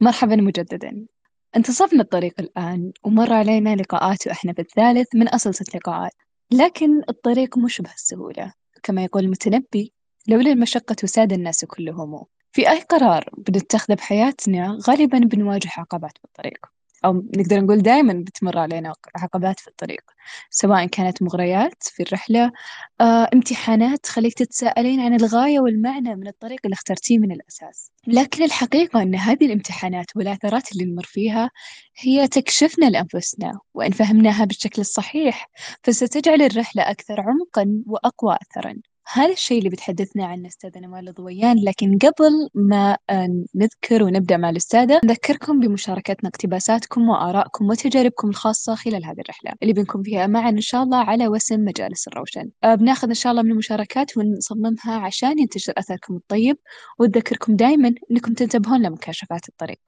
مرحبا مجددا. انتصفنا الطريق الآن ومر علينا لقاءات وإحنا في الثالث من أصل ست لقاءات لكن الطريق مش بهالسهولة كما يقول المتنبي لولا المشقة ساد الناس كلهم. في أي قرار بنتخذه بحياتنا غالبا بنواجه عقبات بالطريق. أو نقدر نقول دائما بتمر علينا عقبات في الطريق سواء كانت مغريات في الرحلة آه، امتحانات تخليك تتساءلين عن الغاية والمعنى من الطريق اللي اخترتيه من الأساس. لكن الحقيقة أن هذه الامتحانات والعثرات اللي نمر فيها هي تكشفنا لأنفسنا وإن فهمناها بالشكل الصحيح فستجعل الرحلة أكثر عمقا وأقوى أثرا. هذا الشيء اللي بتحدثنا عنه أستاذة نوال الضويان لكن قبل ما نذكر ونبدأ مع الأستاذة نذكركم بمشاركتنا اقتباساتكم وآرائكم وتجاربكم الخاصة خلال هذه الرحلة اللي بنكون فيها معا إن شاء الله على وسم مجالس الروشن. أه، بناخذ إن شاء الله من المشاركات ونصممها عشان ينتشر أثركم الطيب ونذكركم دائما أنكم تنتبهون لمكاشفات الطريق.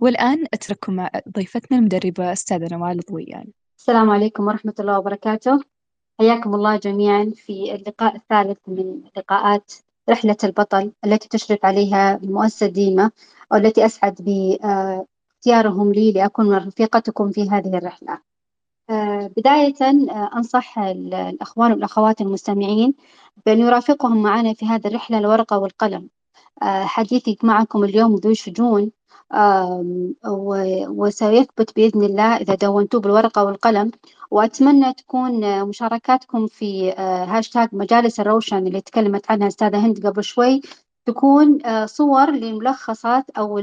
والآن أترككم مع ضيفتنا المدربة أستاذة نوال الضويان. السلام عليكم ورحمة الله وبركاته. حياكم الله جميعا في اللقاء الثالث من لقاءات رحلة البطل التي تشرف عليها المؤسسة ديما والتي أسعد باختيارهم لي لأكون رفيقتكم في هذه الرحلة. آه، بداية آه، أنصح الأخوان والأخوات المستمعين بأن يرافقهم معنا في هذه الرحلة الورقة والقلم. آه، حديثي معكم اليوم ذو شجون وسيثبت بإذن الله إذا دونتوه بالورقة والقلم وأتمنى تكون مشاركاتكم في هاشتاج مجالس الروشن اللي تكلمت عنها أستاذة هند قبل شوي تكون صور لملخصات أو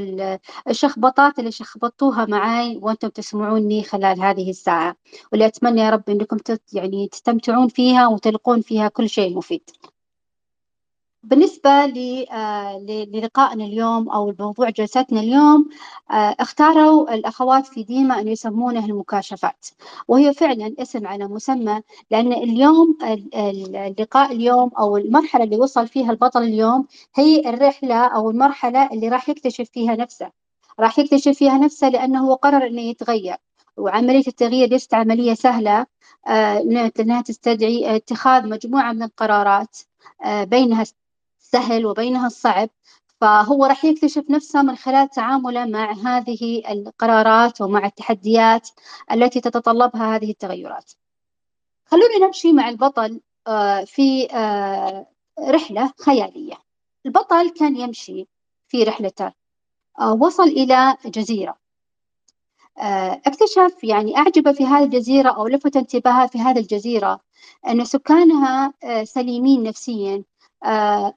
الشخبطات اللي شخبطوها معي وأنتم تسمعوني خلال هذه الساعة واللي أتمنى يا رب أنكم يعني تستمتعون فيها وتلقون فيها كل شيء مفيد. بالنسبة آه، للقائنا اليوم أو موضوع جلستنا اليوم آه، اختاروا الأخوات في ديما أن يسمونه المكاشفات وهي فعلا اسم على مسمى لأن اليوم اللقاء اليوم أو المرحلة اللي وصل فيها البطل اليوم هي الرحلة أو المرحلة اللي راح يكتشف فيها نفسه. راح يكتشف فيها نفسه لأنه هو قرر أنه يتغير وعملية التغيير ليست عملية سهلة آه، أنها تستدعي اتخاذ مجموعة من القرارات بينها السهل وبينها الصعب فهو راح يكتشف نفسه من خلال تعامله مع هذه القرارات ومع التحديات التي تتطلبها هذه التغيرات. خلونا نمشي مع البطل آه، في آه، رحلة خيالية. البطل كان يمشي في رحلته آه، وصل إلى جزيرة اكتشف يعني أعجب في هذه الجزيرة أو لفت انتباهه في هذه الجزيرة أن سكانها سليمين نفسيا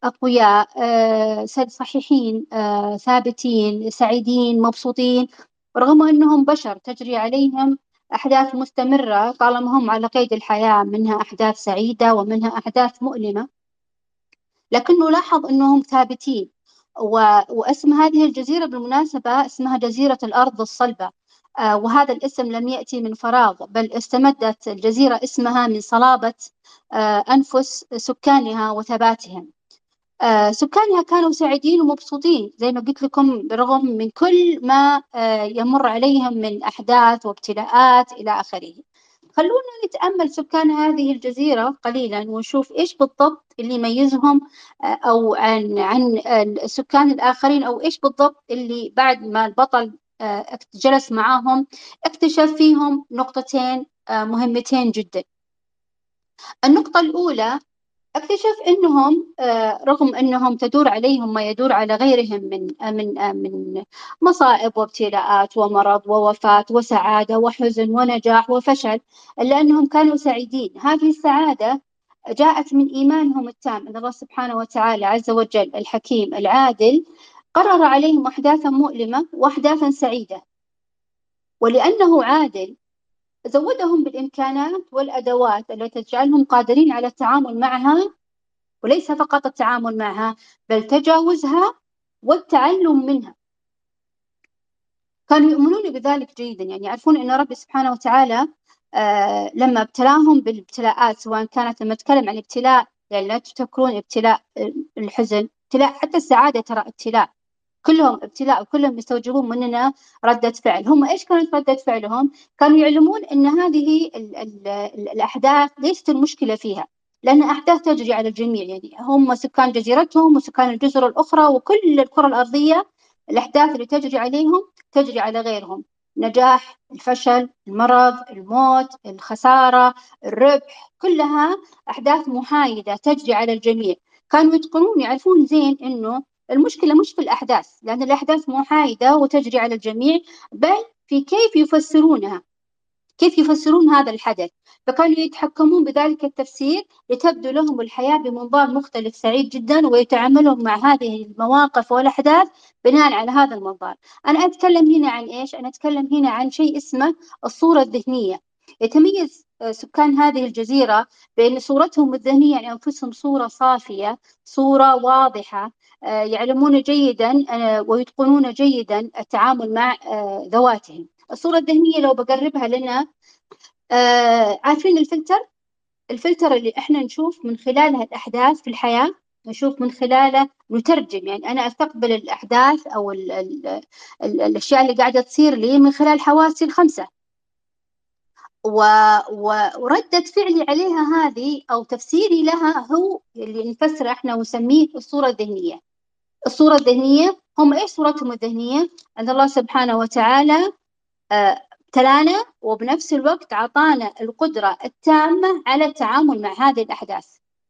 أقوياء آه، صحيحين آه، ثابتين سعيدين مبسوطين رغم أنهم بشر تجري عليهم أحداث مستمرة طالما هم على قيد الحياة منها أحداث سعيدة ومنها أحداث مؤلمة. لكنه لاحظ أنهم ثابتين واسم هذه الجزيرة بالمناسبة اسمها جزيرة الأرض الصلبة. آه، وهذا الاسم لم يأتي من فراغ بل استمدت الجزيرة اسمها من صلابة آه، أنفس سكانها وثباتهم. آه، سكانها كانوا سعيدين ومبسوطين زي ما قلت لكم برغم من كل ما يمر عليهم من أحداث وابتلاءات إلى آخره. خلونا نتأمل سكان هذه الجزيرة قليلا ونشوف إيش بالضبط اللي يميزهم أو عن عن السكان الآخرين أو إيش بالضبط اللي بعد ما البطل آه، جلس معاهم. اكتشف فيهم نقطتين آه، مهمتين جدا. النقطة الأولى اكتشف إنهم آه، رغم إنهم تدور عليهم ما يدور على غيرهم من من من مصائب وابتلاءات ومرض ووفاة وسعادة وحزن ونجاح وفشل إلا أنهم كانوا سعيدين. هذه السعادة جاءت من إيمانهم التام ان الله سبحانه وتعالى عز وجل الحكيم العادل قرر عليهم أحداثا مؤلمة وأحداثا سعيدة. ولأنه عادل زودهم بالإمكانات والأدوات التي تجعلهم قادرين على التعامل معها وليس فقط التعامل معها بل تجاوزها والتعلم منها. كانوا يؤمنون بذلك جيدا. يعني يعرفون أن رب سبحانه وتعالى آه لما ابتلاهم بالابتلاءات سواء كانت لما اتكلم عن ابتلاء يعني لا تفكرون ابتلاء الحزن ابتلاء حتى السعادة ترى ابتلاء. كلهم ابتلاء وكلهم يستوجبون مننا ردة فعل. هم إيش كانت ردة فعلهم؟ كانوا يعلمون أن هذه ال ال ال الأحداث ليست المشكلة فيها؟ لأن أحداث تجري على الجميع يعني هم سكان جزيرتهم وسكان الجزر الأخرى وكل الكرة الأرضية الأحداث اللي تجري عليهم تجري على غيرهم. نجاح الفشل المرض الموت الخسارة الربح كلها أحداث محايدة تجري على الجميع. كانوا يتقنون يعرفون زين أنه المشكلة مش في الأحداث لأن الأحداث محايدة وتجري على الجميع بل في كيف يفسرونها كيف يفسرون هذا الحدث. فكانوا يتحكمون بذلك التفسير لتبدو لهم الحياة بمنظار مختلف سعيد جدا ويتعاملون مع هذه المواقف والأحداث بناء على هذا المنظار. أنا أتكلم هنا عن إيش؟ أنا أتكلم هنا عن شيء اسمه الصورة الذهنية. يتميز سكان هذه الجزيرة بأن صورتهم الذهنية عن أنفسهم صورة صافية صورة واضحة يعلمون جيدا ويتقنون جيدا التعامل مع ذواتهم. الصورة الذهنية لو بقربها لنا آه عارفين الفلتر؟ الفلتر اللي إحنا نشوف من خلالها الأحداث في الحياة نشوف من خلاله نترجم. يعني أنا أستقبل الأحداث أو ال ال ال الأشياء اللي قاعدة تصير لي من خلال حواسي الخمسة. و... وردة فعلي عليها هذه أو تفسيري لها هو اللي نفسر إحنا ونسميه الصورة الذهنية. الصورة الذهنية هم إيش صورتهم الذهنية؟ أن الله سبحانه وتعالى ابتلانا وبنفس الوقت أعطانا القدرة التامة على التعامل مع هذه الأحداث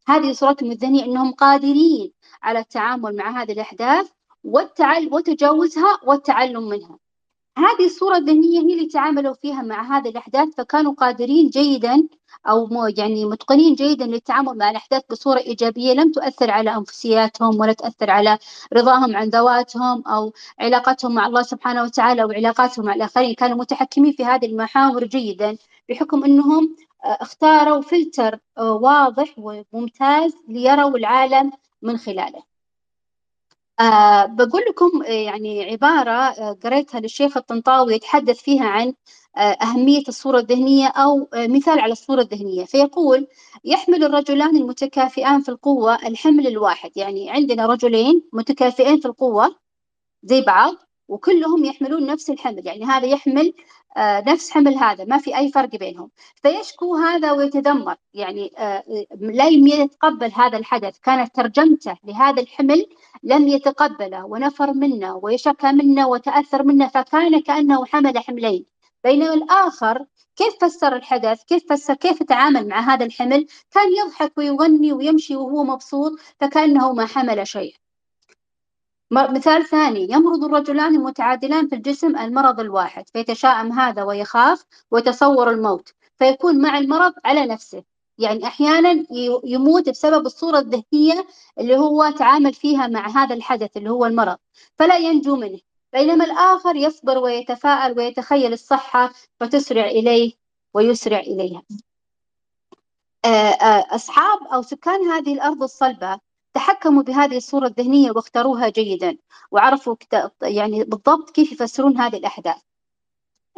هذه صورتهم الذهنية أنهم قادرين على التعامل مع هذه الأحداث والتعل وتجاوزها والتعلم منها هذه الصورة الذهنية هي اللي تعاملوا فيها مع هذه الأحداث فكانوا قادرين جيدا أو يعني متقنين جيدا للتعامل مع الأحداث بصورة إيجابية لم تؤثر على أنفسياتهم ولا تأثر على رضاهم عن ذواتهم أو علاقتهم مع الله سبحانه وتعالى أو علاقاتهم مع الآخرين. كانوا متحكمين في هذه المحاور جيدا بحكم أنهم اختاروا فلتر واضح وممتاز ليروا العالم من خلاله. أه بقول لكم يعني عبارة قريتها للشيخ الطنطاوي يتحدث فيها عن أهمية الصورة الذهنية أو مثال على الصورة الذهنية. فيقول يحمل الرجلان المتكافئان في القوة الحمل الواحد. يعني عندنا رجلين متكافئين في القوة زي بعض. وكلهم يحملون نفس الحمل يعني هذا يحمل آه نفس حمل هذا ما في أي فرق بينهم. فيشكو هذا ويتذمر يعني آه لا يتقبل هذا الحدث. كانت ترجمته لهذا الحمل لم يتقبله ونفر منه ويشكى منه وتأثر منه فكان كأنه حمل حملين. بينما الآخر كيف فسر الحدث؟ كيف فسر؟ كيف تعامل مع هذا الحمل؟ كان يضحك ويغني ويمشي وهو مبسوط فكأنه ما حمل شيء مثال ثاني يمرض الرجلان المتعادلان في الجسم المرض الواحد فيتشائم هذا ويخاف ويتصور الموت فيكون مع المرض على نفسه. يعني أحيانا يموت بسبب الصورة الذهنية اللي هو تعامل فيها مع هذا الحدث اللي هو المرض فلا ينجو منه. بينما الآخر يصبر ويتفاءل ويتخيل الصحة فتسرع إليه ويسرع إليها. أصحاب أو سكان هذه الأرض الصلبة تحكموا بهذه الصورة الذهنية واختاروها جيدا وعرفوا يعني بالضبط كيف يفسرون هذه الأحداث.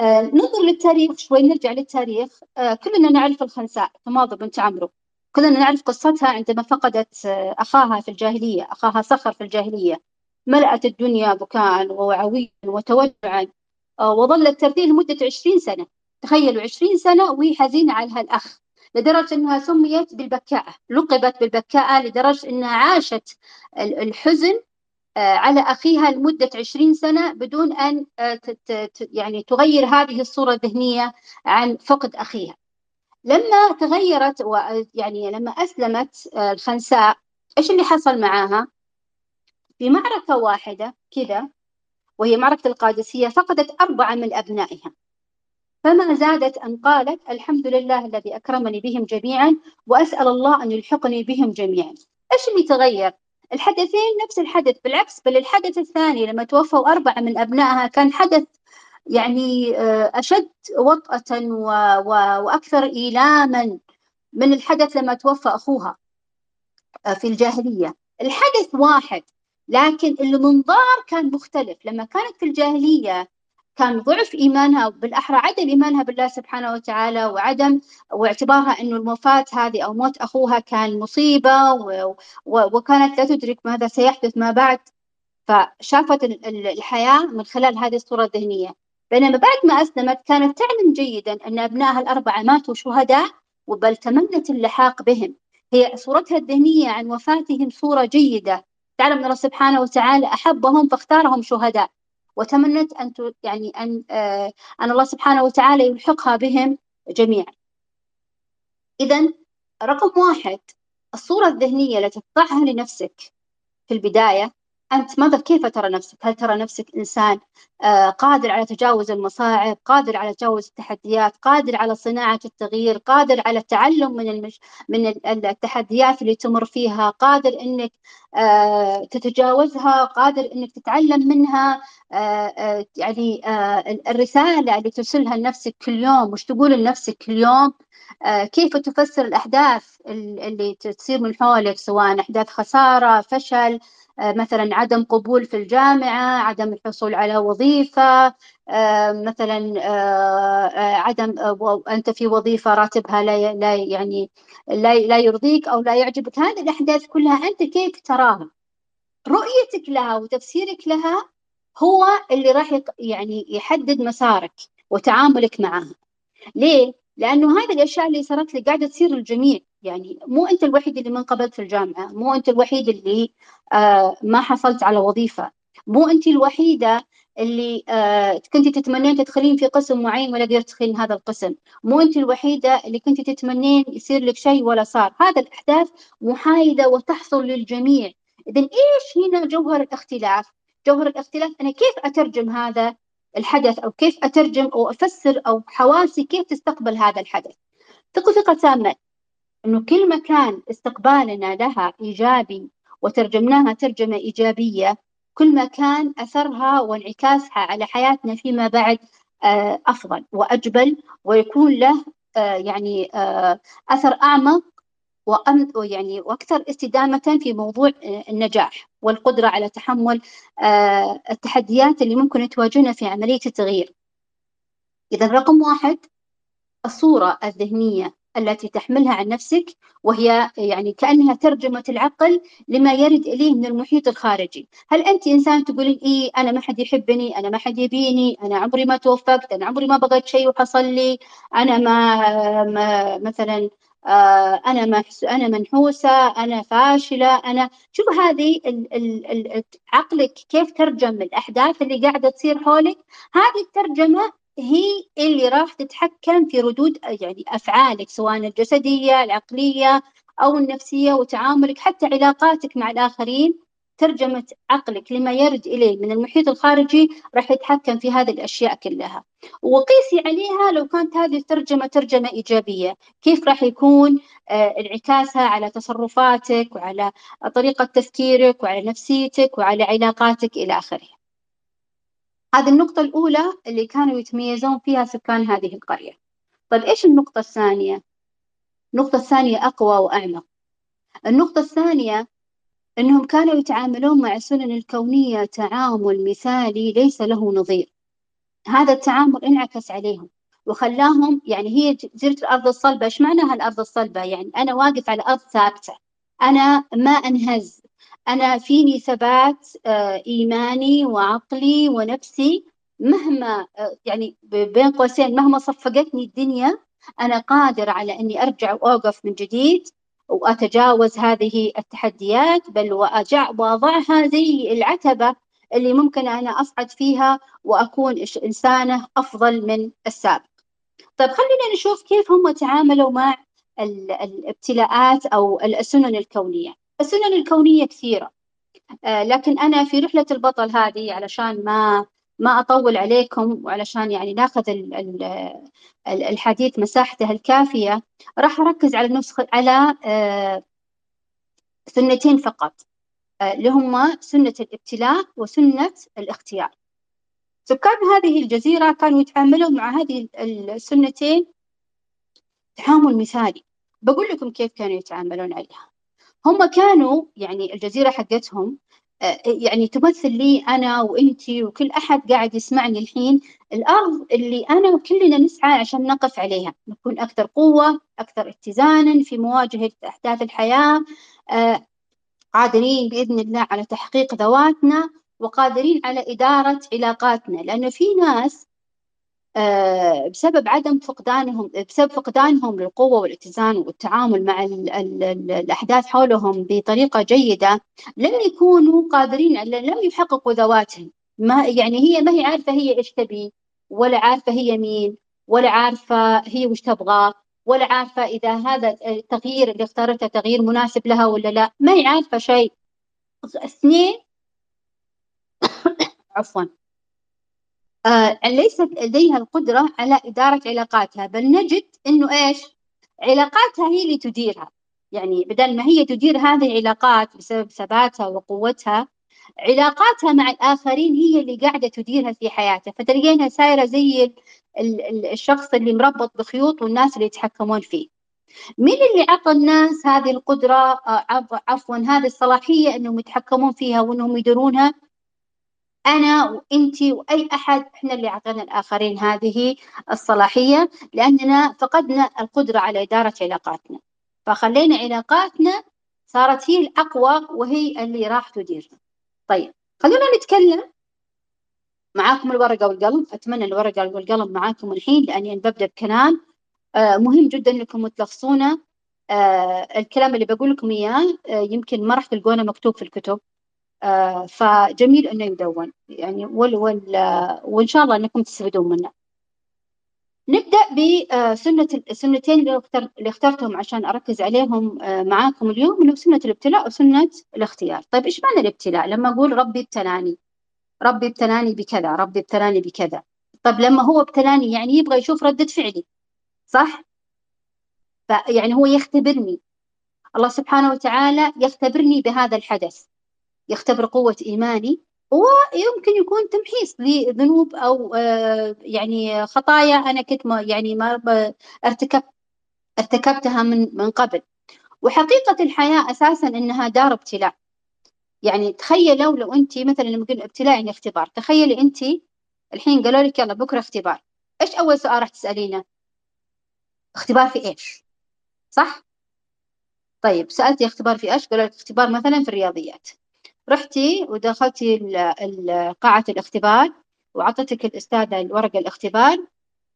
آه ننظر للتاريخ شوي نرجع للتاريخ. آه كلنا نعرف الخنساء تماضي بنت عمرو. كلنا نعرف قصتها عندما فقدت آه أخاها في الجاهلية أخاها صخر في الجاهلية. ملأت الدنيا بكاء ووعويا وتوجعا. وظلت ترتيل لمدة عشرين سنة. تخيلوا عشرين سنة وهي حزينة على هالأخ. لدرجة أنها سميت بالبكاءة لقبت بالبكاءة لدرجة أنها عاشت الحزن على أخيها لمدة عشرين سنة بدون أن يعني تغير هذه الصورة الذهنية عن فقد أخيها لما تغيرت يعني لما أسلمت الخنساء إيش اللي حصل معاها؟ في معركة واحدة كذا وهي معركة القادسية فقدت أربعة من أبنائها فما زادت أن قالت الحمد لله الذي أكرمني بهم جميعا وأسأل الله أن يلحقني بهم جميعا. إيش اللي تغير؟ الحدثين نفس الحدث بالعكس بل الحدث الثاني لما توفوا أربعة من أبنائها كان حدث يعني أشد وطأة و... و... وأكثر إيلاما من الحدث لما توفى أخوها في الجاهلية. الحدث واحد لكن المنظار كان مختلف. لما كانت في الجاهلية كان ضعف إيمانها بالأحرى عدم إيمانها بالله سبحانه وتعالى وعدم واعتبارها أنه الموفاة هذه أو موت أخوها كان مصيبة و... و... وكانت لا تدرك ماذا سيحدث ما بعد. فشافت الحياة من خلال هذه الصورة الذهنية. بينما بعد ما أسلمت كانت تعلم جيدا أن أبنائها الأربعة ماتوا شهداء وبل تمنت اللحاق بهم. هي صورتها الذهنية عن وفاتهم صورة جيدة. تعلم أن الله سبحانه وتعالى أحبهم فاختارهم شهداء. وتمنت أن يعني أن آه أن الله سبحانه وتعالى يلحقها بهم جميعا. إذا رقم واحد الصورة الذهنية التي تضعها لنفسك في البداية أنت ماذا كيف ترى نفسك؟ هل ترى نفسك إنسان آه، قادر على تجاوز المصاعب، قادر على تجاوز التحديات، قادر على صناعة التغيير، قادر على التعلم من المش... من التحديات اللي تمر فيها، قادر إنك آه، تتجاوزها، قادر إنك تتعلم منها، آه، يعني الرسالة اللي ترسلها لنفسك كل يوم، وش تقول لنفسك كل يوم، كيف تفسر الأحداث اللي تصير من حولك سواء أحداث خسارة، فشل، آه، مثلا عدم قبول في الجامعة عدم الحصول على وظيفة آه، مثلا آه، عدم أنت في وظيفة راتبها لا لا يعني لا يرضيك أو لا يعجبك. هذه الأحداث كلها أنت كيف تراها؟ رؤيتك لها وتفسيرك لها هو اللي راح يعني يحدد مسارك وتعاملك معها. ليه؟ لأنه هذه الأشياء اللي صارت لك قاعدة تصير للجميع. يعني مو أنت الوحيد اللي ما انقبلت في الجامعة مو أنت الوحيد اللي آه ما حصلت على وظيفة. مو أنت الوحيدة اللي آه كنت تتمنين تدخلين في قسم معين ولا قدرت تدخلين هذا القسم. مو أنت الوحيدة اللي كنت تتمنين يصير لك شيء ولا صار. هذا الأحداث محايدة وتحصل للجميع. إذا إيش هنا جوهر الاختلاف؟ جوهر الاختلاف أنا كيف أترجم هذا؟ الحدث أو كيف أترجم أو أفسر أو حواسي كيف تستقبل هذا الحدث. ثقوا ثقة تامة أنه كل ما كان استقبالنا لها إيجابي وترجمناها ترجمة إيجابية كل ما كان أثرها وانعكاسها على حياتنا فيما بعد آه، أفضل وأجبل ويكون له آه، يعني آه، أثر أعمق ويعني وأكثر استدامة في موضوع النجاح والقدرة على تحمل التحديات اللي ممكن تواجهنا في عملية التغيير. إذا رقم واحد الصورة الذهنية التي تحملها عن نفسك وهي يعني كأنها ترجمة العقل لما يرد إليه من المحيط الخارجي هل أنت إنسان تقولين إيه أنا ما حد يحبني أنا ما حد يبيني أنا عمري ما توفقت أنا عمري ما بغيت شيء وحصل لي أنا ما, ما مثلا آه أنا ما أنا منحوسة أنا فاشلة أنا شوف هذه عقلك كيف ترجم الأحداث اللي قاعدة تصير حولك. هذه الترجمة هي اللي راح تتحكم في ردود يعني أفعالك سواء الجسدية العقلية أو النفسية وتعاملك حتى علاقاتك مع الآخرين. ترجمة عقلك لما يرد إليه من المحيط الخارجي راح يتحكم في هذه الأشياء كلها. وقيسي عليها لو كانت هذه الترجمة ترجمة إيجابية. كيف راح يكون آه انعكاسها على تصرفاتك وعلى طريقة تفكيرك وعلى نفسيتك وعلى علاقاتك إلى آخره. هذه النقطة الأولى اللي كانوا يتميزون فيها سكان هذه القرية. طيب إيش النقطة الثانية؟ النقطة الثانية أقوى وأعمق. النقطة الثانية أنهم كانوا يتعاملون مع السنن الكونية تعامل مثالي ليس له نظير. هذا التعامل انعكس عليهم وخلاهم يعني هي جزيرة الأرض الصلبة. إيش معناها الأرض الصلبة؟ يعني أنا واقف على أرض ثابتة أنا ما أنهز أنا فيني ثبات آه، إيماني وعقلي ونفسي مهما آه، يعني بين قوسين مهما صفقتني الدنيا أنا قادر على أني أرجع وأوقف من جديد. وأتجاوز هذه التحديات بل وأضعها زي العتبة اللي ممكن أنا أصعد فيها وأكون إنسانة أفضل من السابق. طيب خلينا نشوف كيف هم تعاملوا مع الابتلاءات أو السنن الكونية. السنن الكونية كثيرة آه، لكن أنا في رحلة البطل هذه علشان ما ما أطول عليكم وعلشان يعني ناخذ الحديث مساحته الكافية راح أركز على نسخة على آه، سنتين فقط آه، اللي هما سنة الابتلاء وسنة الاختيار. سكان هذه الجزيرة كانوا يتعاملون مع هذه السنتين تعامل مثالي. بقول لكم كيف كانوا يتعاملون عليها. هم كانوا يعني الجزيرة حقتهم يعني تمثل لي أنا وإنتي وكل أحد قاعد يسمعني الحين. الأرض اللي أنا وكلنا نسعى عشان نقف عليها نكون أكثر قوة أكثر اتزانا في مواجهة أحداث الحياة آه، قادرين بإذن الله على تحقيق ذواتنا وقادرين على إدارة علاقاتنا. لأنه في ناس بسبب عدم فقدانهم بسبب فقدانهم للقوة والاتزان والتعامل مع ال ال ال الأحداث حولهم بطريقة جيدة لم يكونوا قادرين لم يحققوا ذواتهم. ما يعني هي ما هي عارفة هي إيش تبي ولا عارفة هي مين ولا عارفة هي وش تبغى ولا عارفة إذا هذا التغيير اللي اختارته تغيير مناسب لها ولا لا. ما هي عارفة شيء. اثنين عفوا. آه ليست لديها القدرة على إدارة علاقاتها بل نجد إنه إيش؟ علاقاتها هي اللي تديرها. يعني بدل ما هي تدير هذه العلاقات بسبب ثباتها وقوتها علاقاتها مع الآخرين هي اللي قاعدة تديرها في حياتها. فتلقينها سايرة زي الشخص اللي مربط بخيوط والناس اللي يتحكمون فيه. مين اللي عطى الناس هذه القدرة؟ آه، عفوا هذه الصلاحية أنهم يتحكمون فيها وأنهم يديرونها أنا وأنت وأي أحد إحنا اللي أعطينا الآخرين هذه الصلاحية لأننا فقدنا القدرة على إدارة علاقاتنا. فخلينا علاقاتنا صارت هي الأقوى وهي اللي راح تديرنا طيب خلونا نتكلم معاكم الورقة والقلم. أتمنى الورقة والقلم معاكم الحين لأني ببدأ بكلام آه مهم جدا إنكم تلخصونه. آه الكلام اللي بقول لكم إياه آه يمكن ما راح تلقونه مكتوب في الكتب. فجميل إنه يدون يعني وال وال وإن شاء الله إنكم تستفيدون منه. نبدأ بسنه السنتين اللي, اختر اللي اخترتهم عشان أركز عليهم آه معاكم اليوم اللي سنة الابتلاء وسنة الاختيار. طيب إيش معنى الابتلاء؟ لما أقول ربي ابتلاني ربي ابتلاني بكذا، ربي ابتلاني بكذا. طيب لما هو ابتلاني يعني يبغى يشوف ردة فعلي صح؟ فيعني هو يختبرني الله سبحانه وتعالى يختبرني بهذا الحدث يختبر قوة إيماني ويمكن يكون تمحيص لذنوب أو آه، يعني خطايا أنا كنت ما يعني ما ارتكبت ارتكبتها من من قبل. وحقيقة الحياة أساسا إنها دار ابتلاء. يعني تخيلوا لو أنت مثلا لما قلنا ابتلاء يعني اختبار تخيلي أنت الحين قالوا لك يلا بكرة اختبار إيش أول سؤال راح تسألينه؟ اختبار في إيش؟ صح؟ طيب سألتي اختبار في إيش؟ قالوا لك اختبار مثلا في الرياضيات. رحتي ودخلتي قاعة الاختبار وعطتك الأستاذة الورقة الاختبار.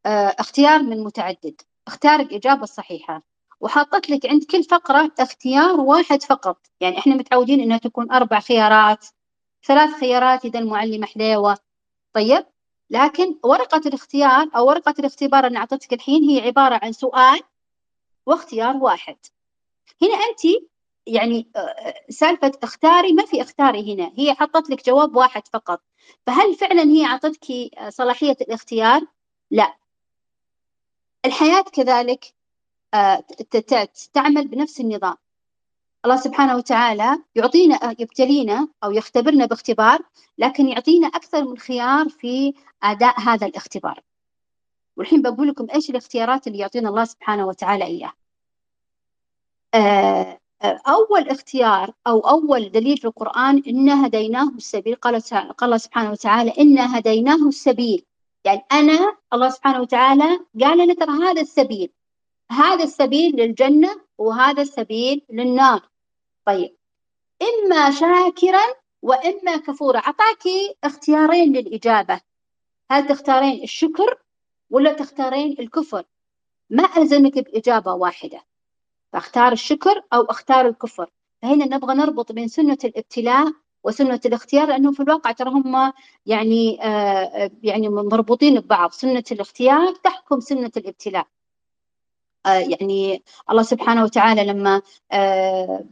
آه، اختيار من متعدد. اختار الإجابة الصحيحة وحطت لك عند كل فقرة اختيار واحد فقط. يعني إحنا متعودين إنها تكون أربع خيارات ثلاث خيارات إذا المعلمة حليوة. طيب؟ لكن ورقة الاختيار أو ورقة الاختبار اللي أعطتك الحين هي عبارة عن سؤال واختيار واحد. هنا أنت يعني آه، آه، سالفة اختاري ما في اختاري هنا هي حطت لك جواب واحد فقط. فهل فعلا هي أعطتك آه، صلاحية الاختيار؟ لا. الحياة كذلك تعمل بنفس النظام. الله سبحانه وتعالى يعطينا يبتلينا أو يختبرنا باختبار لكن يعطينا أكثر من خيار في أداء هذا الاختبار. والحين بقول لكم إيش الاختيارات اللي يعطينا الله سبحانه وتعالى إياه أول اختيار أو أول دليل في القرآن إنا هديناه السبيل. قال قال الله سبحانه وتعالى إنا هديناه السبيل. يعني أنا الله سبحانه وتعالى قال لنا ترى هذا السبيل. هذا السبيل للجنة وهذا السبيل للنار. طيب. إما شاكرا وإما كفورا. أعطاكي اختيارين للإجابة. هل تختارين الشكر ولا تختارين الكفر؟ ما ألزمك بإجابة واحدة. فأختار الشكر أو أختار الكفر. فهنا نبغى نربط بين سنة الابتلاء وسنة الاختيار لأنه في الواقع ترى هم يعني آه يعني مربوطين ببعض. سنة الاختيار تحكم سنة الابتلاء. آه يعني الله سبحانه وتعالى لما آه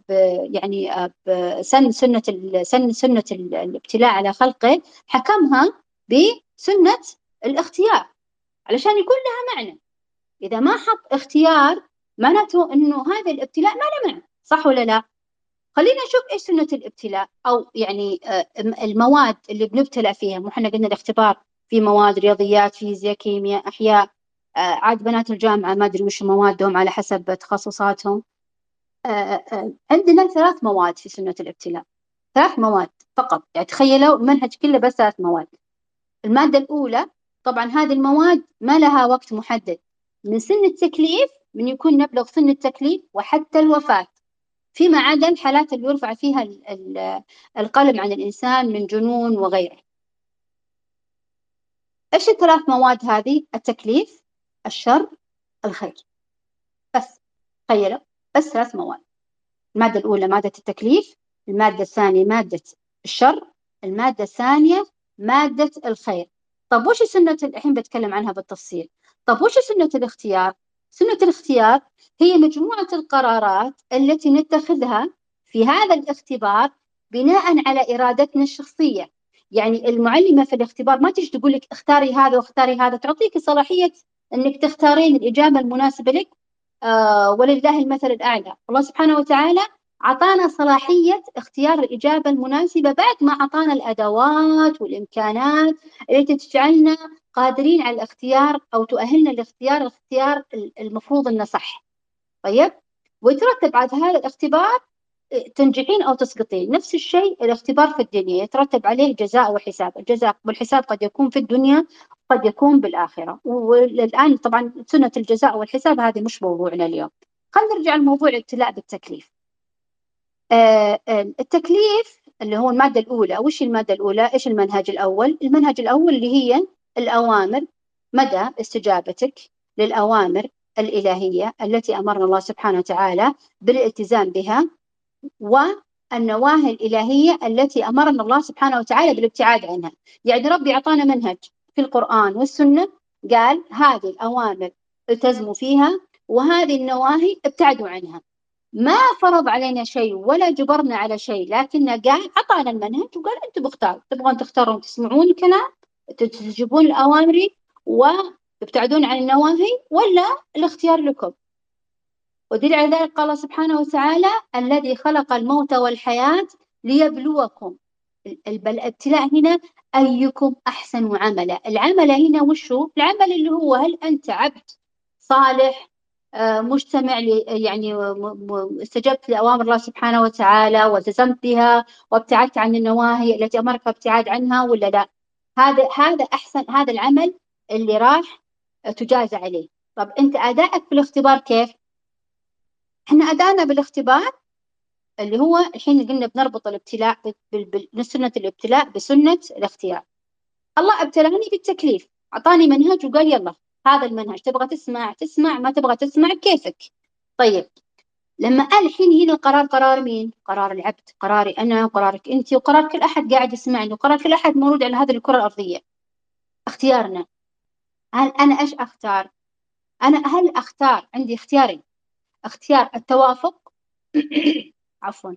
يعني آه سن سنة سن سنة الابتلاء على خلقه حكمها بسنة الاختيار. علشان يكون لها معنى. إذا ما حط اختيار معناته إنه هذا الابتلاء ما له معنى صح ولا لا؟ خلينا نشوف إيش سنة الابتلاء أو يعني آه، المواد اللي بنبتلى فيها. مو إحنا قلنا الاختبار في مواد رياضيات فيزياء كيمياء أحياء آه، عاد بنات الجامعة ما أدري وش موادهم على حسب تخصصاتهم. آه، عندنا ثلاث مواد في سنة الابتلاء. ثلاث مواد فقط. يعني تخيلوا المنهج كله بس ثلاث مواد. المادة الأولى طبعا هذه المواد ما لها وقت محدد. من سن التكليف من يكون نبلغ سن التكليف وحتى الوفاة. فيما عدا الحالات اللي يرفع فيها القلم عن الإنسان من جنون وغيره. إيش الثلاث مواد هذه؟ التكليف الشر الخير. بس تخيلوا بس ثلاث مواد. المادة الأولى مادة التكليف المادة الثانية مادة الشر المادة الثانية مادة الخير. طب وش سنة الحين بتكلم عنها بالتفصيل؟ طب وش سنة الاختيار؟ سنة الاختيار هي مجموعة القرارات التي نتخذها في هذا الاختبار بناء على إرادتنا الشخصية. يعني المعلمة في الاختبار ما تجي تقول لك اختاري هذا واختاري هذا تعطيك صلاحية أنك تختارين الإجابة المناسبة لك آه ولله المثل الأعلى. الله سبحانه وتعالى أعطانا صلاحية اختيار الإجابة المناسبة بعد ما أعطانا الأدوات والإمكانات التي تجعلنا قادرين على الاختيار أو تؤهلنا لاختيار الاختيار المفروض أنه صح. طيب؟ ويترتب على هذا الاختبار تنجحين أو تسقطين. نفس الشيء الاختبار في الدنيا يترتب عليه جزاء وحساب. الجزاء والحساب قد يكون في الدنيا قد يكون بالآخرة. والآن طبعا سنة الجزاء والحساب هذه مش موضوعنا اليوم. خلينا نرجع لموضوع الابتلاء بالتكليف. آه التكليف اللي هو المادة الأولى. وش المادة الأولى؟ إيش المنهج الأول؟ المنهج الأول اللي هي الأوامر مدى استجابتك للأوامر الإلهية التي أمرنا الله سبحانه وتعالى بالالتزام بها والنواهي الإلهية التي أمرنا الله سبحانه وتعالى بالابتعاد عنها. يعني ربي أعطانا منهج في القرآن والسنة قال هذه الأوامر التزموا فيها وهذه النواهي ابتعدوا عنها. ما فرض علينا شيء ولا جبرنا على شيء لكنه قال أعطانا المنهج وقال أنتم بختاروا تبغون تختارون تسمعون الكلام تجيبون الأوامر وتبتعدون عن النواهي ولا الاختيار لكم. ودليل على ذلك قال سبحانه وتعالى الذي خلق الموت والحياة ليبلوكم. الابتلاء هنا أيكم أحسن عملا. العمل هنا وشو العمل اللي هو هل أنت عبد صالح آه، مجتمع يعني استجبت لأوامر الله سبحانه وتعالى والتزمت بها وابتعدت عن النواهي التي أمرك ابتعاد عنها ولا لا؟ هذا هذا أحسن هذا العمل اللي راح تجازى عليه. طب أنت أدائك في الاختبار كيف؟ إحنا أدانا بالاختبار اللي هو الحين قلنا بنربط الابتلاء بسنة الابتلاء بسنة الاختيار. الله أبتلاني بالتكليف أعطاني منهج وقال يلا هذا المنهج تبغى تسمع تسمع ما تبغى تسمع كيفك؟ طيب لما قال الحين هنا القرار قرار مين؟ قرار العبد قراري أنا وقرارك أنت وقرار كل أحد قاعد يسمعني وقرار كل أحد موجود على هذه الكرة الأرضية. اختيارنا. هل أنا إيش أختار؟ أنا هل أختار؟ عندي اختيارين. اختيار التوافق عفوا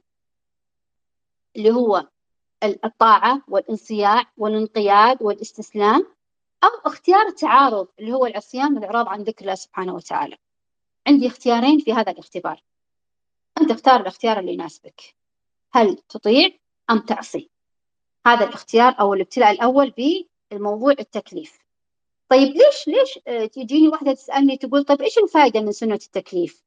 اللي هو الطاعة والانصياع والانقياد والاستسلام أو اختيار التعارض اللي هو العصيان والإعراض عن ذكر الله سبحانه وتعالى. عندي اختيارين في هذا الاختبار. أنت اختار الاختيار اللي يناسبك. هل تطيع أم تعصي؟ هذا الاختيار أو الابتلاء الأول بالموضوع التكليف. طيب ليش ليش آه، تجيني واحدة تسألني تقول طيب إيش الفائدة من سنة التكليف؟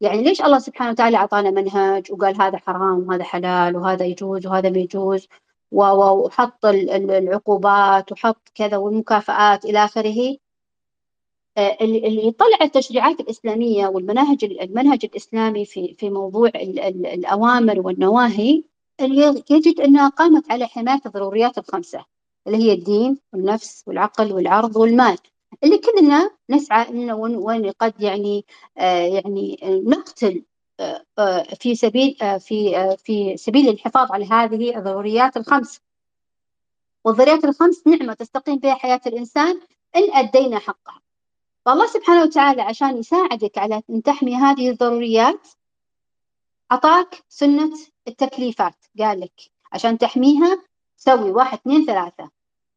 يعني ليش الله سبحانه وتعالى أعطانا منهج وقال هذا حرام وهذا حلال وهذا يجوز وهذا ما يجوز؟ وحط العقوبات وحط كذا والمكافآت إلى آخره. اللي يطلع التشريعات الإسلامية والمناهج المنهج الإسلامي في في موضوع الأوامر والنواهي يجد أنها قامت على حماية الضروريات الخمسة اللي هي الدين والنفس والعقل والعرض والمال. اللي كلنا نسعى إنه وين قد يعني آه يعني نقتل آه, آه، في سبيل آه في آه في سبيل الحفاظ على هذه الضروريات الخمس. والضروريات الخمس نعمة تستقيم بها حياة الإنسان إن أدينا حقها. فالله سبحانه وتعالى عشان يساعدك على أن تحمي هذه الضروريات أعطاك سنة التكليفات. قال لك عشان تحميها سوي واحد اثنين ثلاثة.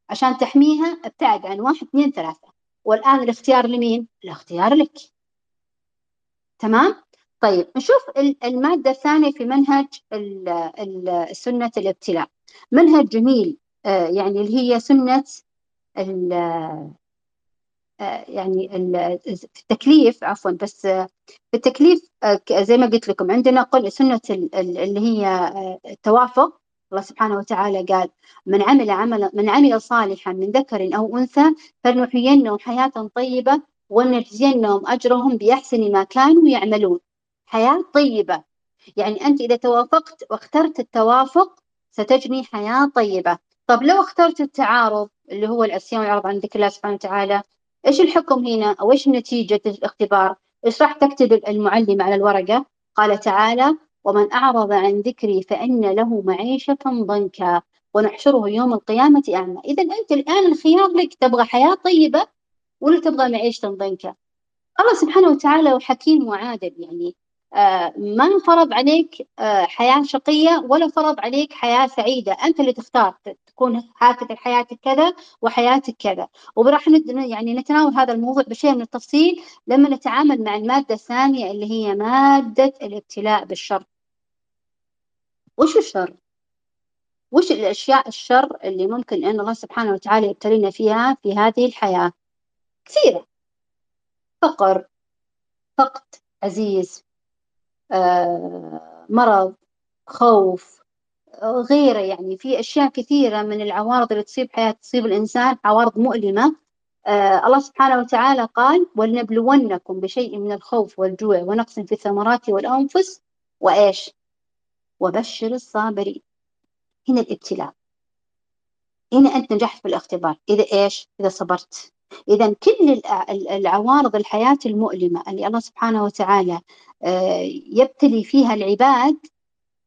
عشان تحميها ابتعد عن واحد اثنين ثلاثة. والآن الاختيار لمين؟ الاختيار لك. تمام؟ طيب نشوف المادة الثانية في منهج سنة الابتلاء. منهج جميل آه، يعني اللي هي سنة يعني في التكليف عفوا بس في التكليف آه، زي ما قلت لكم عندنا قل سنة اللي هي التوافق. الله سبحانه وتعالى قال من عمل عمل من عمل صالحا من ذكر أو أنثى فلنحيينهم حياة طيبة ونجزينهم أجرهم بأحسن ما كانوا يعملون. حياة طيبة. يعني أنت إذا توافقت واخترت التوافق ستجني حياة طيبة. طب لو اخترت التعارض اللي هو العصيان والعرض عن ذكر الله سبحانه وتعالى إيش الحكم هنا؟ أو إيش نتيجة الاختبار؟ إيش راح تكتب المعلمة على الورقة. قال تعالى ومن أعرض عن ذكري فإن له معيشة ضنكا ونحشره يوم القيامة أعمى. إذا أنت الآن الخيار لك تبغى حياة طيبة ولا تبغى معيشة ضنكا؟ الله سبحانه وتعالى حكيم وعادل يعني. آه ما فرض عليك آه حياة شقية ولا فرض عليك حياة سعيدة. أنت اللي تختار. تكون حياتك حياتك كذا وحياتك كذا. وراح يعني نتناول هذا الموضوع بشيء من التفصيل لما نتعامل مع المادة الثانية اللي هي مادة الابتلاء بالشر. وش الشر؟ وش الأشياء الشر اللي ممكن أن الله سبحانه وتعالى يبتلينا فيها في هذه الحياة؟ كثيرة. فقر فقد عزيز آه، مرض خوف غيره يعني. في أشياء كثيرة من العوارض اللي تصيب حياة تصيب الإنسان عوارض مؤلمة. آه الله سبحانه وتعالى قال ولنبلونكم بشيء من الخوف والجوع ونقص في الثمرات والأنفس وإيش؟ وبشر الصابرين. هنا الابتلاء. هنا أنت نجحت في الاختبار إذا إيش؟ إذا صبرت. إذا كل العوارض الحياة المؤلمة اللي الله سبحانه وتعالى آه، يبتلي فيها العباد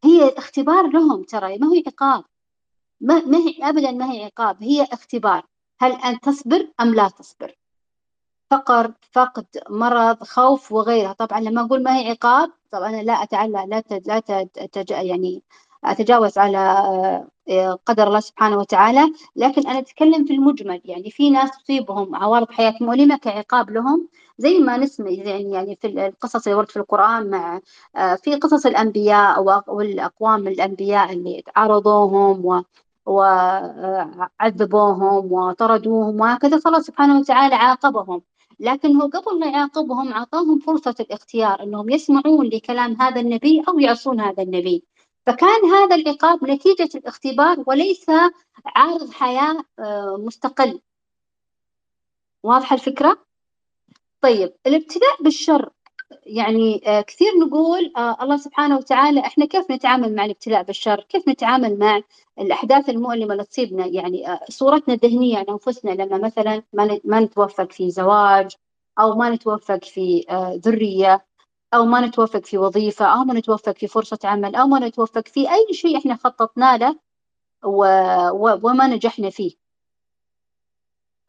هي اختبار لهم ترى ما هي عقاب ما, ما هي أبدا ما هي عقاب هي اختبار هل أنت تصبر أم لا تصبر فقر فقد مرض خوف وغيرها طبعا لما أقول ما هي عقاب طبعا لا أتعلى لا. لا. يعني أتجاوز على آه، قدر الله سبحانه وتعالى. لكن أنا أتكلم في المجمل يعني في ناس تصيبهم عوارض حياة مؤلمة كعقاب لهم زي ما نسمع يعني يعني في القصص اللي ورد في القرآن مع آه، في قصص الأنبياء والأقوام الأنبياء اللي عرضوهم و وعذبوهم وطردوهم وهكذا. فالله سبحانه وتعالى عاقبهم. لكن هو قبل ما يعاقبهم أعطاهم فرصة الاختيار أنهم يسمعون لكلام هذا النبي أو يعصون هذا النبي. فكان هذا العقاب نتيجة الاختبار وليس عارض حياة آه، مستقل واضحة الفكرة؟ طيب الابتلاء بالشر يعني آه، كثير نقول آه، الله سبحانه وتعالى إحنا كيف نتعامل مع الابتلاء بالشر؟ كيف نتعامل مع الأحداث المؤلمة اللي تصيبنا يعني صورتنا الذهنية عن أنفسنا لما مثلا ما نتوفق في زواج أو ما نتوفق في ذرية أو ما نتوفق في وظيفة أو ما نتوفق في فرصة عمل أو ما نتوفق في أي شيء إحنا خططنا له و... و... وما نجحنا فيه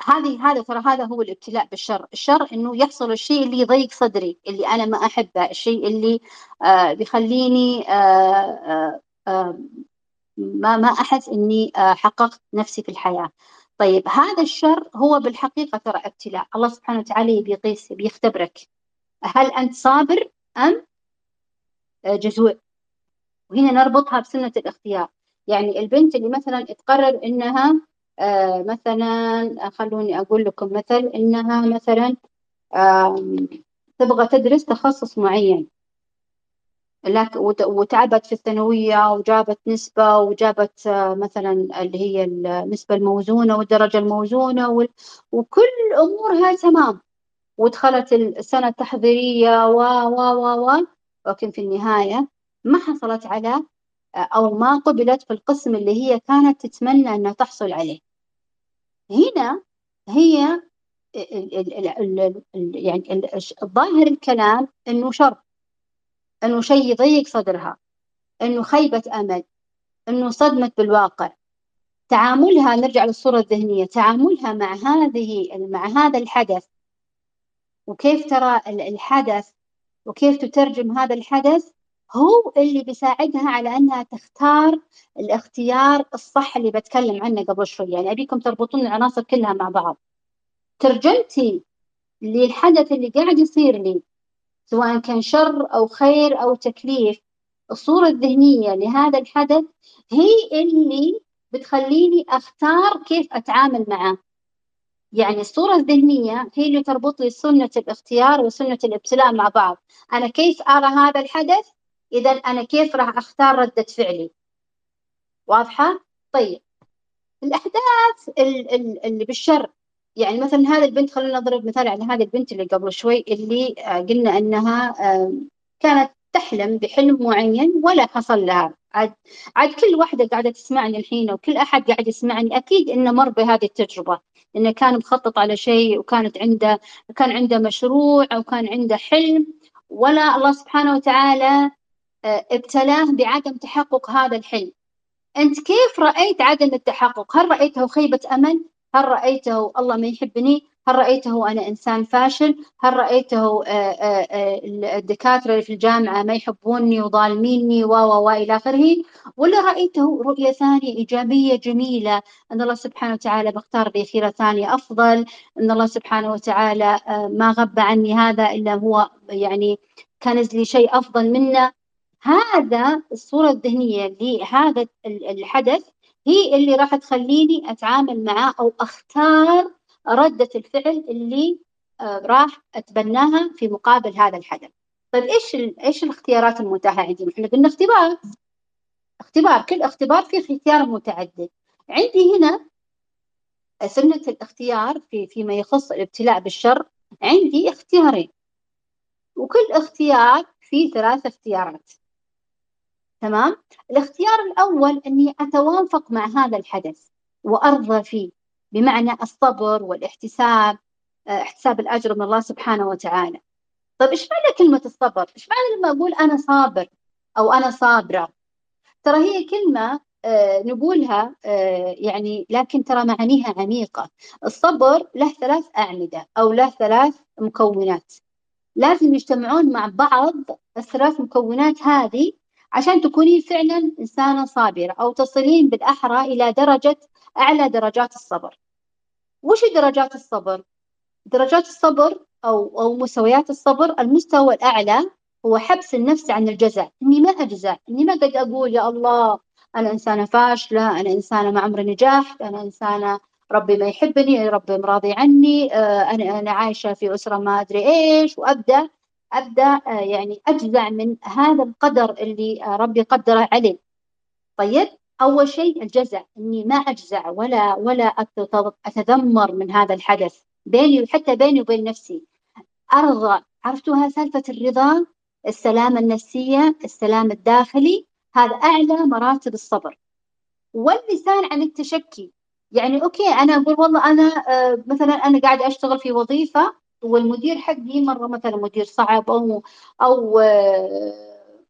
هذه هذا ترى هذا هو الابتلاء بالشر، الشر إنه يحصل الشيء اللي يضيق صدري، اللي أنا ما أحبه، الشيء اللي آه بيخليني آه آه آه ما ما أحس إني آه حققت نفسي في الحياة. طيب هذا الشر هو بالحقيقة ترى ابتلاء، الله سبحانه وتعالى يبي يقيس بيختبرك. هل أنت صابر أم جزوع وهنا نربطها بسنة الاختيار. يعني البنت اللي مثلا تقرر إنها آه، مثلا خلوني أقول لكم مثل إنها مثلا تبغى تدرس تخصص معين. لك وتعبت في الثانوية وجابت نسبة وجابت آه، مثلا اللي هي النسبة الموزونة والدرجة الموزونة وكل أمورها تمام. ودخلت السنة التحضيرية و و و و لكن في النهاية ما حصلت على أو ما قبلت في القسم اللي هي كانت تتمنى أنها تحصل عليه. هنا هي يعني الظاهر الكلام أنه شر أنه شيء يضيق صدرها أنه خيبة أمل أنه صدمت بالواقع. تعاملها نرجع للصورة الذهنية تعاملها مع هذه مع هذا الحدث وكيف ترى الحدث وكيف تترجم هذا الحدث؟ هو اللي بيساعدها على أنها تختار الاختيار الصح اللي بتكلم عنه قبل شوي. يعني أبيكم تربطون العناصر كلها مع بعض. ترجمتي للحدث اللي قاعد يصير لي سواء كان شر أو خير أو تكليف الصورة الذهنية لهذا الحدث هي اللي بتخليني أختار كيف أتعامل معه. يعني الصورة الذهنية هي اللي تربط لي سنة الاختيار وسنة الابتلاء مع بعض. أنا كيف أرى هذا الحدث؟ إذا أنا كيف راح أختار ردة فعلي؟ واضحة؟ طيب. الأحداث اللي بالشر. يعني مثلا هذه البنت خلينا نضرب مثال على هذه البنت اللي قبل شوي اللي آه، قلنا أنها كانت تحلم بحلم معين ولا حصل لها. عاد عاد كل واحدة قاعدة تسمعني الحين وكل أحد قاعد يسمعني أكيد إنه مر بهذه التجربة إنه كان مخطط على شيء وكانت عنده كان عنده مشروع أو كان عنده حلم ولا الله سبحانه وتعالى آه، ابتلاه بعدم تحقق هذا الحلم. أنت كيف رأيت عدم التحقق؟ هل رأيته خيبة أمل؟ هل رأيته الله ما يحبني؟ هل رأيته أنا إنسان فاشل؟ هل رأيته آه، آه، آه، الدكاترة اللي في الجامعة ما يحبوني وظالميني؟ و و إلى آخره. ولا رأيته رؤية ثانية إيجابية جميلة أن الله سبحانه وتعالى بختار لي خيرة ثانية أفضل أن الله سبحانه وتعالى ما غب عني هذا إلا هو يعني كنز لي شيء أفضل منه. هذا الصورة الذهنية لهذا الحدث هي اللي راح تخليني أتعامل معاه أو أختار ردة الفعل اللي آه، راح أتبناها في مقابل هذا الحدث. طيب إيش إيش الاختيارات المتاحة عندي؟ إحنا قلنا اختبار. اختبار كل اختبار فيه اختيار متعدد. عندي هنا سنة الاختيار في فيما يخص الابتلاء بالشر. عندي اختيارين. وكل اختيار فيه ثلاث اختيارات. تمام؟ الاختيار الأول أني أتوافق مع هذا الحدث وأرضى فيه. بمعنى الصبر والاحتساب آه، احتساب الأجر من الله سبحانه وتعالى طيب إيش معنى كلمة الصبر؟ إيش معنى لما أقول أنا صابر أو أنا صابرة؟ ترى هي كلمة آه، نقولها آه، يعني لكن ترى معانيها عميقة الصبر له ثلاث أعمدة أو له ثلاث مكونات لازم يجتمعون مع بعض الثلاث مكونات هذه عشان تكونين فعلا إنسانة صابرة أو تصلين بالأحرى إلى درجة أعلى درجات الصبر وش درجات الصبر؟ درجات الصبر أو أو مستويات الصبر المستوى الأعلى هو حبس النفس عن الجزع إني ما أجزع إني ما قد أقول يا الله أنا إنسانة فاشلة أنا إنسانة ما عمري نجحت أنا إنسانة ربي ما يحبني ربي مرضي عني آه، أنا أنا عايشة في أسرة ما أدري إيش وأبدأ أبدأ آه، يعني أجزع من هذا القدر اللي ربي قدره علي. طيب؟ أول شيء الجزع إني ما أجزع ولا ولا أتذمر من هذا الحدث بيني وحتى بيني وبين نفسي. أرضى عرفتوها سالفة الرضا؟ السلامة النفسية السلام الداخلي هذا أعلى مراتب الصبر. واللسان عن التشكي. يعني أوكي أنا أقول والله أنا آه مثلا أنا قاعدة أشتغل في وظيفة والمدير حقي مرة مثلا مدير صعب أو أو آه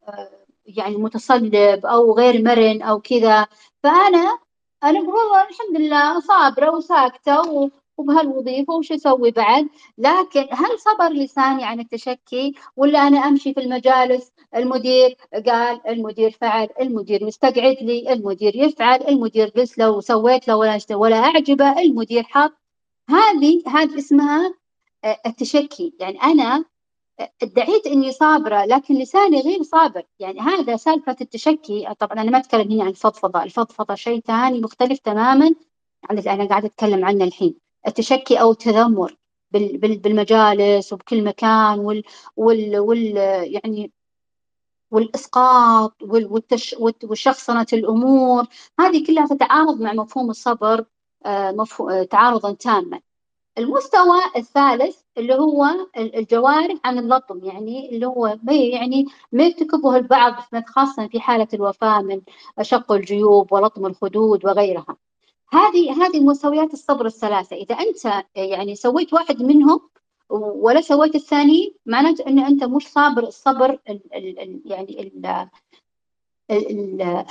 آه يعني متصلب أو غير مرن أو كذا. فأنا أنا والله الحمد لله صابرة وساكتة وبهالوظيفة وش أسوي بعد؟ لكن هل صبر لساني عن التشكي؟ ولا أنا أمشي في المجالس؟ المدير قال المدير فعل المدير مستقعد لي المدير يفعل المدير بس لو سويت له ولا ولا أعجبه المدير حط. هذه هذه اسمها آه، التشكي. يعني أنا ادعيت إني صابرة لكن لساني غير صابر. يعني هذا سالفة التشكي. طبعا أنا ما أتكلم هنا عن الفضفضه الفضفضة شيء ثاني مختلف تماما عن اللي أنا قاعدة أتكلم عنه الحين. التشكي أو التذمر بالمجالس وبكل مكان وال, وال, وال يعني والإسقاط والتش وشخصنة الأمور. هذه كلها تتعارض مع مفهوم الصبر آه، تعارضا تاما. المستوى الثالث اللي هو الجوارح عن اللطم يعني اللي هو يعني ما يرتكبه البعض خاصة في حالة الوفاة من شق الجيوب ولطم الخدود وغيرها. هذه هذه مستويات الصبر الثلاثة. إذا أنت يعني سويت واحد منهم ولا سويت الثاني معناته أن أنت مش صابر الصبر ال ال يعني ال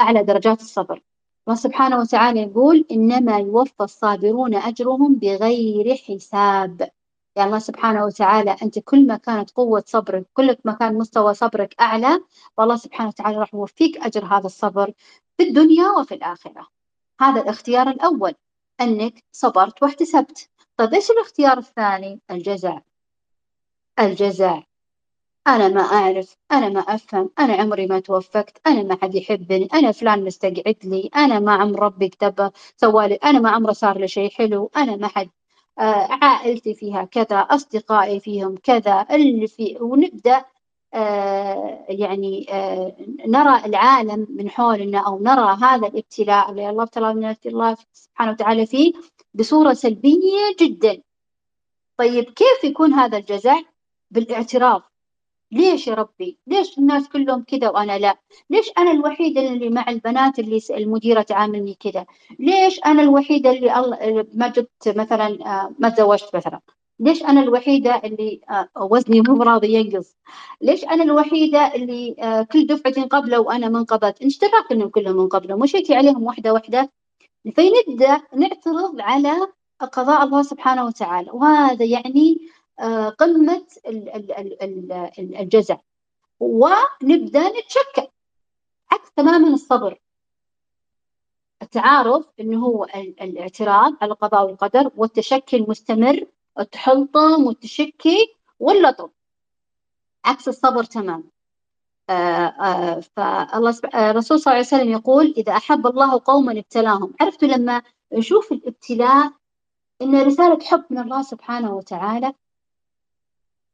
أعلى درجات الصبر. الله سبحانه وتعالى يقول إنما يوفى الصابرون أجرهم بغير حساب. يعني الله سبحانه وتعالى أنت كل ما كانت قوة صبرك كل ما كان مستوى صبرك أعلى فالله سبحانه وتعالى راح يوفيك أجر هذا الصبر في الدنيا وفي الآخرة. هذا الاختيار الأول أنك صبرت واحتسبت. طيب إيش الاختيار الثاني؟ الجزع الجزع أنا ما أعرف أنا ما أفهم أنا عمري ما توفقت أنا ما حد يحبني أنا فلان مستقعد لي أنا ما عمر ربي كتب سوالي أنا ما عمره صار لي شيء حلو أنا ما حد. آه عائلتي فيها كذا أصدقائي فيهم كذا اللي في ونبدأ آه يعني آه نرى العالم من حولنا أو نرى هذا الابتلاء اللي الله ابتلى الله سبحانه وتعالى فيه بصورة سلبية جدا. طيب كيف يكون هذا الجزع؟ بالإعتراف. ليش يا ربي؟ ليش الناس كلهم كذا وأنا لا؟ ليش أنا الوحيدة اللي مع البنات اللي المديرة تعاملني كذا؟ ليش أنا الوحيدة اللي ما جبت مثلا آه، ما تزوجت مثلا؟ ليش أنا الوحيدة اللي آه، وزني مو راضي ينقص؟ ليش أنا الوحيدة اللي آه، كل دفعة قبله وأنا منقبض؟ اشتراك إنهم كلهم منقبلوا مشيتي عليهم واحدة واحدة فنبدأ نعترض على قضاء الله سبحانه وتعالى وهذا يعني قمة الجزع. ونبدأ نتشكل. عكس تماما الصبر. التعارف إنه هو الاعتراض على القضاء والقدر والتشكي المستمر التحلطم والتشكي واللطم عكس الصبر تماما. آه آه فالله الرسول صلى الله عليه وسلم يقول إذا أحب الله قوما ابتلاهم. عرفتوا لما نشوف الابتلاء إن رسالة حب من الله سبحانه وتعالى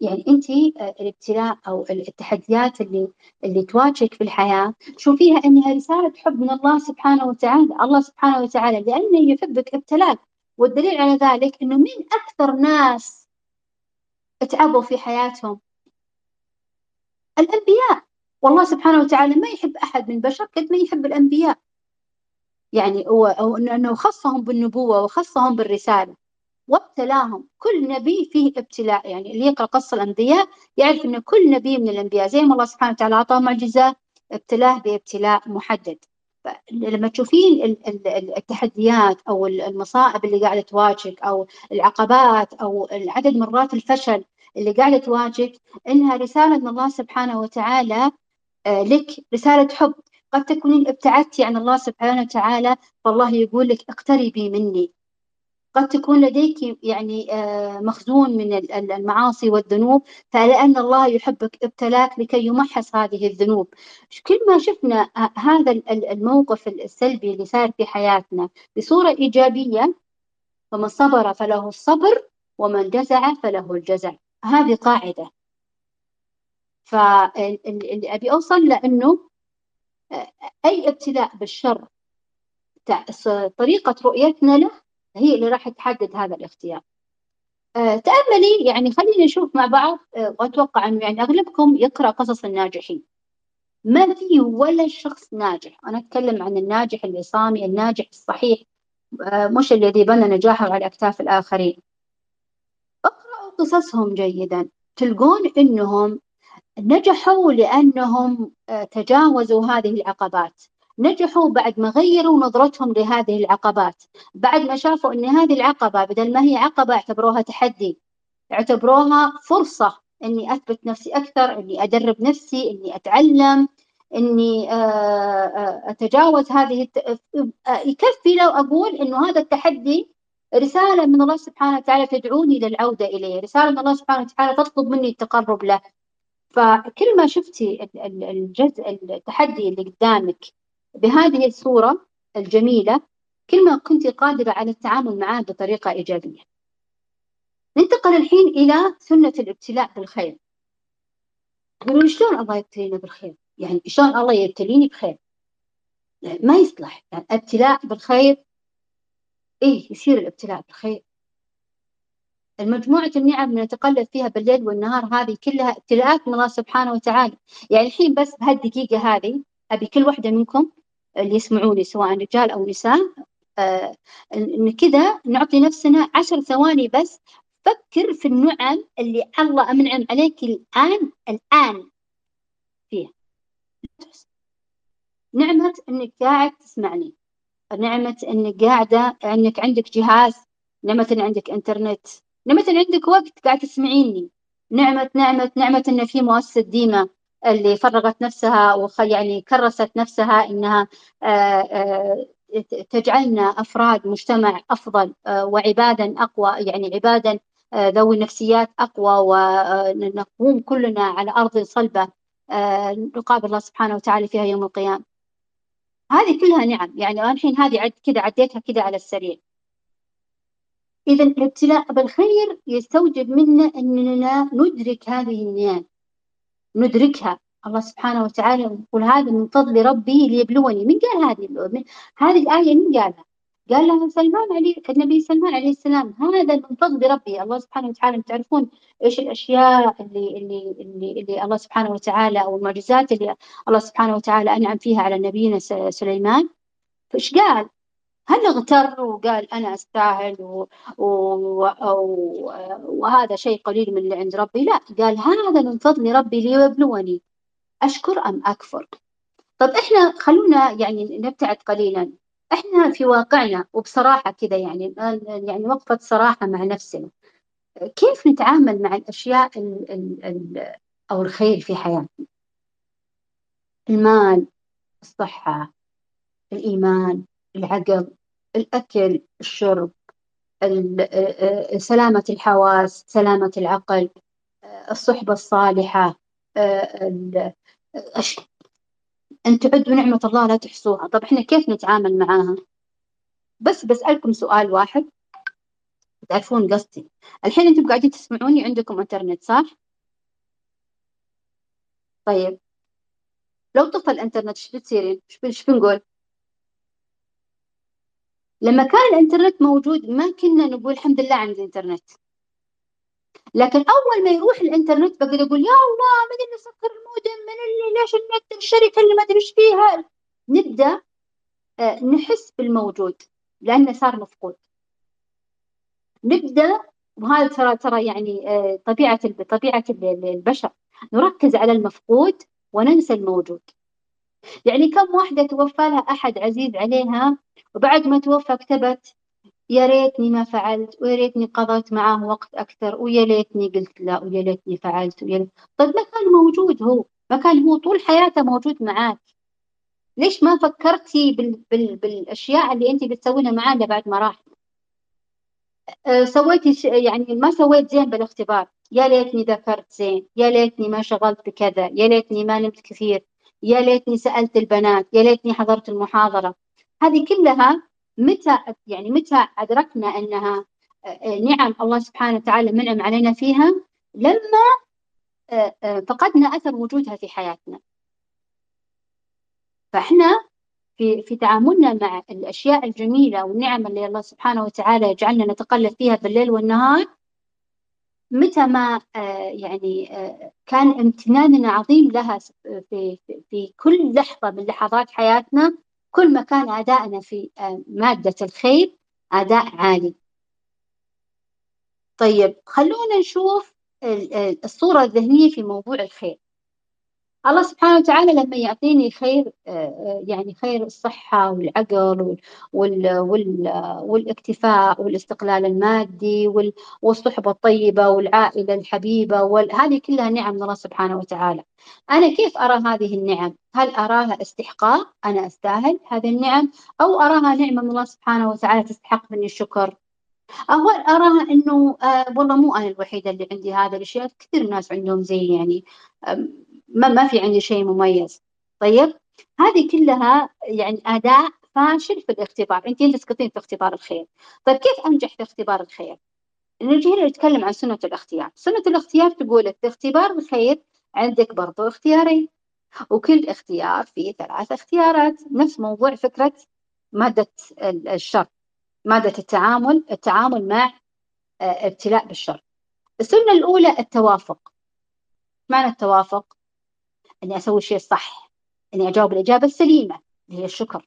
يعني انت آه، الابتلاء أو التحديات اللي اللي تواجهك في الحياة شوفيها أنها رسالة حب من الله سبحانه وتعالى، الله سبحانه وتعالى لأنه يحبك ابتلاك، والدليل على ذلك إنه مين أكثر ناس تعبوا في حياتهم؟ الأنبياء، والله سبحانه وتعالى ما يحب أحد من البشر قد ما يحب الأنبياء. يعني هو إنه خصهم بالنبوة وخصهم بالرسالة. وابتلاهم. كل نبي فيه ابتلاء. يعني اللي يقرأ قصة الأنبياء يعرف أن كل نبي من الأنبياء زي ما الله سبحانه وتعالى أعطاه معجزة ابتلاه بابتلاء محدد. لما تشوفين التحديات أو المصائب اللي قاعدة تواجهك أو العقبات أو العدد مرات الفشل اللي قاعدة تواجهك إنها رسالة من الله سبحانه وتعالى آه، لك رسالة حب. قد تكونين ابتعدتي عن الله سبحانه وتعالى فالله يقول لك اقتربي مني. قد تكون لديك يعني آه، مخزون من المعاصي والذنوب فلأن الله يحبك ابتلاك لكي يمحص هذه الذنوب. كل ما شفنا آه، هذا الموقف السلبي اللي صار في حياتنا بصورة إيجابية فمن صبر فله الصبر ومن جزع فله الجزع. هذه قاعدة. فاللي أبي أوصل لأنه آه، أي ابتلاء بالشر طريقة رؤيتنا له هي اللي راح تحدد هذا الاختيار. أه تأملي يعني خلينا نشوف مع بعض أه وأتوقع أنه يعني أغلبكم يقرأ قصص الناجحين. ما في ولا شخص ناجح. أنا أتكلم عن الناجح العصامي الناجح الصحيح أه مش الذي بنى نجاحه على أكتاف الآخرين. اقرأوا قصصهم جيدا. تلقون أنهم نجحوا لأنهم تجاوزوا هذه العقبات. نجحوا بعد ما غيروا نظرتهم لهذه العقبات. بعد ما شافوا أن هذه العقبة بدل ما هي عقبة اعتبروها تحدي اعتبروها فرصة أني أثبت نفسي أكثر أني أدرب نفسي أني أتعلم أني آه، آه، أتجاوز هذه الت... آه، يكفي لو أقول أنه هذا التحدي رسالة من الله سبحانه وتعالى تدعوني للعودة إليه رسالة من الله سبحانه وتعالى تطلب مني التقرب له. فكل ما شفتي الجزء التحدي اللي قدامك بهذه الصورة الجميلة كل ما كنت قادرة على التعامل معاه بطريقة إيجابية. ننتقل الحين إلى سنة الابتلاء بالخير. يقولون شلون الله يبتلينا بالخير؟ يعني شلون الله يبتليني بخير؟ يعني ما يصلح. يعني ابتلاء بالخير إيه يصير الابتلاء بالخير؟ المجموعة النعم نتقلب فيها بالليل والنهار هذه كلها ابتلاءات من الله سبحانه وتعالى. يعني الحين بس بهالدقيقة هذه أبي كل واحدة منكم اللي يسمعوني سواء رجال أو نساء آه إن كذا نعطي نفسنا عشر ثواني بس فكر في النعم اللي الله أمنعم عليك الآن الآن فيها. نعمة إنك قاعد تسمعني. نعمة إنك قاعدة إنك عندك جهاز نعمة إن عندك إنترنت نعمة إن عندك وقت قاعد تسمعيني. نعمة نعمة نعمة إن في مؤسسة ديمة اللي فرغت نفسها وخ يعني كرست نفسها إنها آه، آه، تجعلنا أفراد مجتمع أفضل آه، وعبادا أقوى يعني عبادا ذوي نفسيات أقوى ونقوم كلنا على أرض صلبة نقابل الله سبحانه وتعالى فيها يوم القيامة. هذه كلها نعم يعني أنا الحين هذه عد كذا عديتها كذا على السريع. اذا الابتلاء بالخير يستوجب منا أننا ندرك هذه النعم ندركها. الله سبحانه وتعالى يقول هذا من فضل ربي ليبلوني. من قال هذه هذه الآية من قالها؟ قال لها سلمان علي النبي سلمان عليه السلام هذا من فضل ربي. الله سبحانه وتعالى تعرفون إيش الأشياء اللي اللي اللي, اللي الله سبحانه وتعالى أو المعجزات اللي الله سبحانه وتعالى أنعم فيها على نبينا سليمان؟ فإيش قال؟ هل اغتر وقال أنا أستاهل و... و... و... وهذا شيء قليل من اللي عند ربي؟ لا قال هذا من فضل ربي ليبلوني. أشكر أم أكفر؟ طب إحنا خلونا يعني نبتعد قليلا. إحنا في واقعنا وبصراحة كذا يعني يعني وقفة صراحة مع نفسنا. كيف نتعامل مع الأشياء ال ال ال أو الخير في حياتنا؟ المال الصحة الإيمان. العقل الأكل الشرب سلامة الحواس سلامة العقل الصحبة الصالحة أن تعدوا نعمة الله لا تحصوها طب إحنا كيف نتعامل معاها بس بسألكم سؤال واحد تعرفون قصدي الحين أنتم قاعدين تسمعوني عندكم إنترنت صح؟ طيب لو طفى الإنترنت إيش بتصيرين؟ إيش بنقول؟ لما كان الإنترنت موجود ما كنا نقول الحمد لله عندي إنترنت لكن أول ما يروح الانترنت بقدر أقول يا الله ما ادري نسكر المودم من اللي ليش النت الشركة اللي ما أدري إيش فيها؟ نبدأ آه، نحس بالموجود لأنه صار مفقود. نبدأ وهذا ترى ترى يعني آه، طبيعة طبيعة البشر. نركز على المفقود وننسى الموجود. يعني كم واحدة توفى لها أحد عزيز عليها وبعد ما توفى كتبت يا ريتني ما فعلت ويا ريتني قضيت معاه وقت أكثر ويا ليتني قلت لا ويا ليتني فعلت ويا. طيب ما كان موجود هو ما كان هو طول حياته موجود معاك ليش ما فكرتي بال... بال... بالأشياء اللي أنت بتسوينها معاه بعد ما راح أه سويتي. يعني ما سويت زين بالاختبار يا ليتني ذكرت زين يا ليتني ما شغلت بكذا يا ليتني ما نمت كثير يا ليتني سألت البنات يا ليتني حضرت المحاضرة. هذه كلها متى يعني متى أدركنا أنها آه، نعم الله سبحانه وتعالى منعم علينا فيها لما آه، آه، فقدنا أثر وجودها في حياتنا. فإحنا في في تعاملنا مع الأشياء الجميلة والنعم اللي الله سبحانه وتعالى يجعلنا نتقلب فيها بالليل والنهار متى ما يعني كان امتناننا عظيم لها في في كل لحظة من لحظات حياتنا كل ما كان أدائنا في آه، مادة الخير أداء عالي. طيب خلونا نشوف الصورة الذهنية في موضوع الخير. الله سبحانه وتعالى لما يعطيني خير آه، آه، يعني خير الصحة والعقل والاكتفاء والاستقلال المادي والصحبة الطيبة والعائلة الحبيبة هذه كلها نعم من الله سبحانه وتعالى. أنا كيف أرى هذه النعم؟ هل أراها استحقاق؟ أنا أستاهل هذه النعم؟ أو أراها نعمة من الله سبحانه وتعالى تستحق مني الشكر؟ أو أراها إنه آه والله مو أنا الوحيدة اللي عندي هذا الأشياء كثير ناس عندهم زي يعني ما ما في عندي شيء مميز. طيب؟ هذه كلها يعني اداء فاشل في الاختبار. أنت تسقطين في اختبار الخير. طيب كيف أنجح في اختبار الخير؟ نجي هنا نتكلم عن سنة الاختيار. سنة الاختيار تقول في اختبار الخير عندك برضو اختيارين وكل اختيار فيه ثلاث اختيارات. نفس موضوع فكرة مادة الشر مادة التعامل التعامل مع آه، ابتلاء بالشر السنة الأولى التوافق. معنى التوافق؟ أني أسوي الشيء الصح أني أجاوب الإجابة السليمة اللي هي الشكر.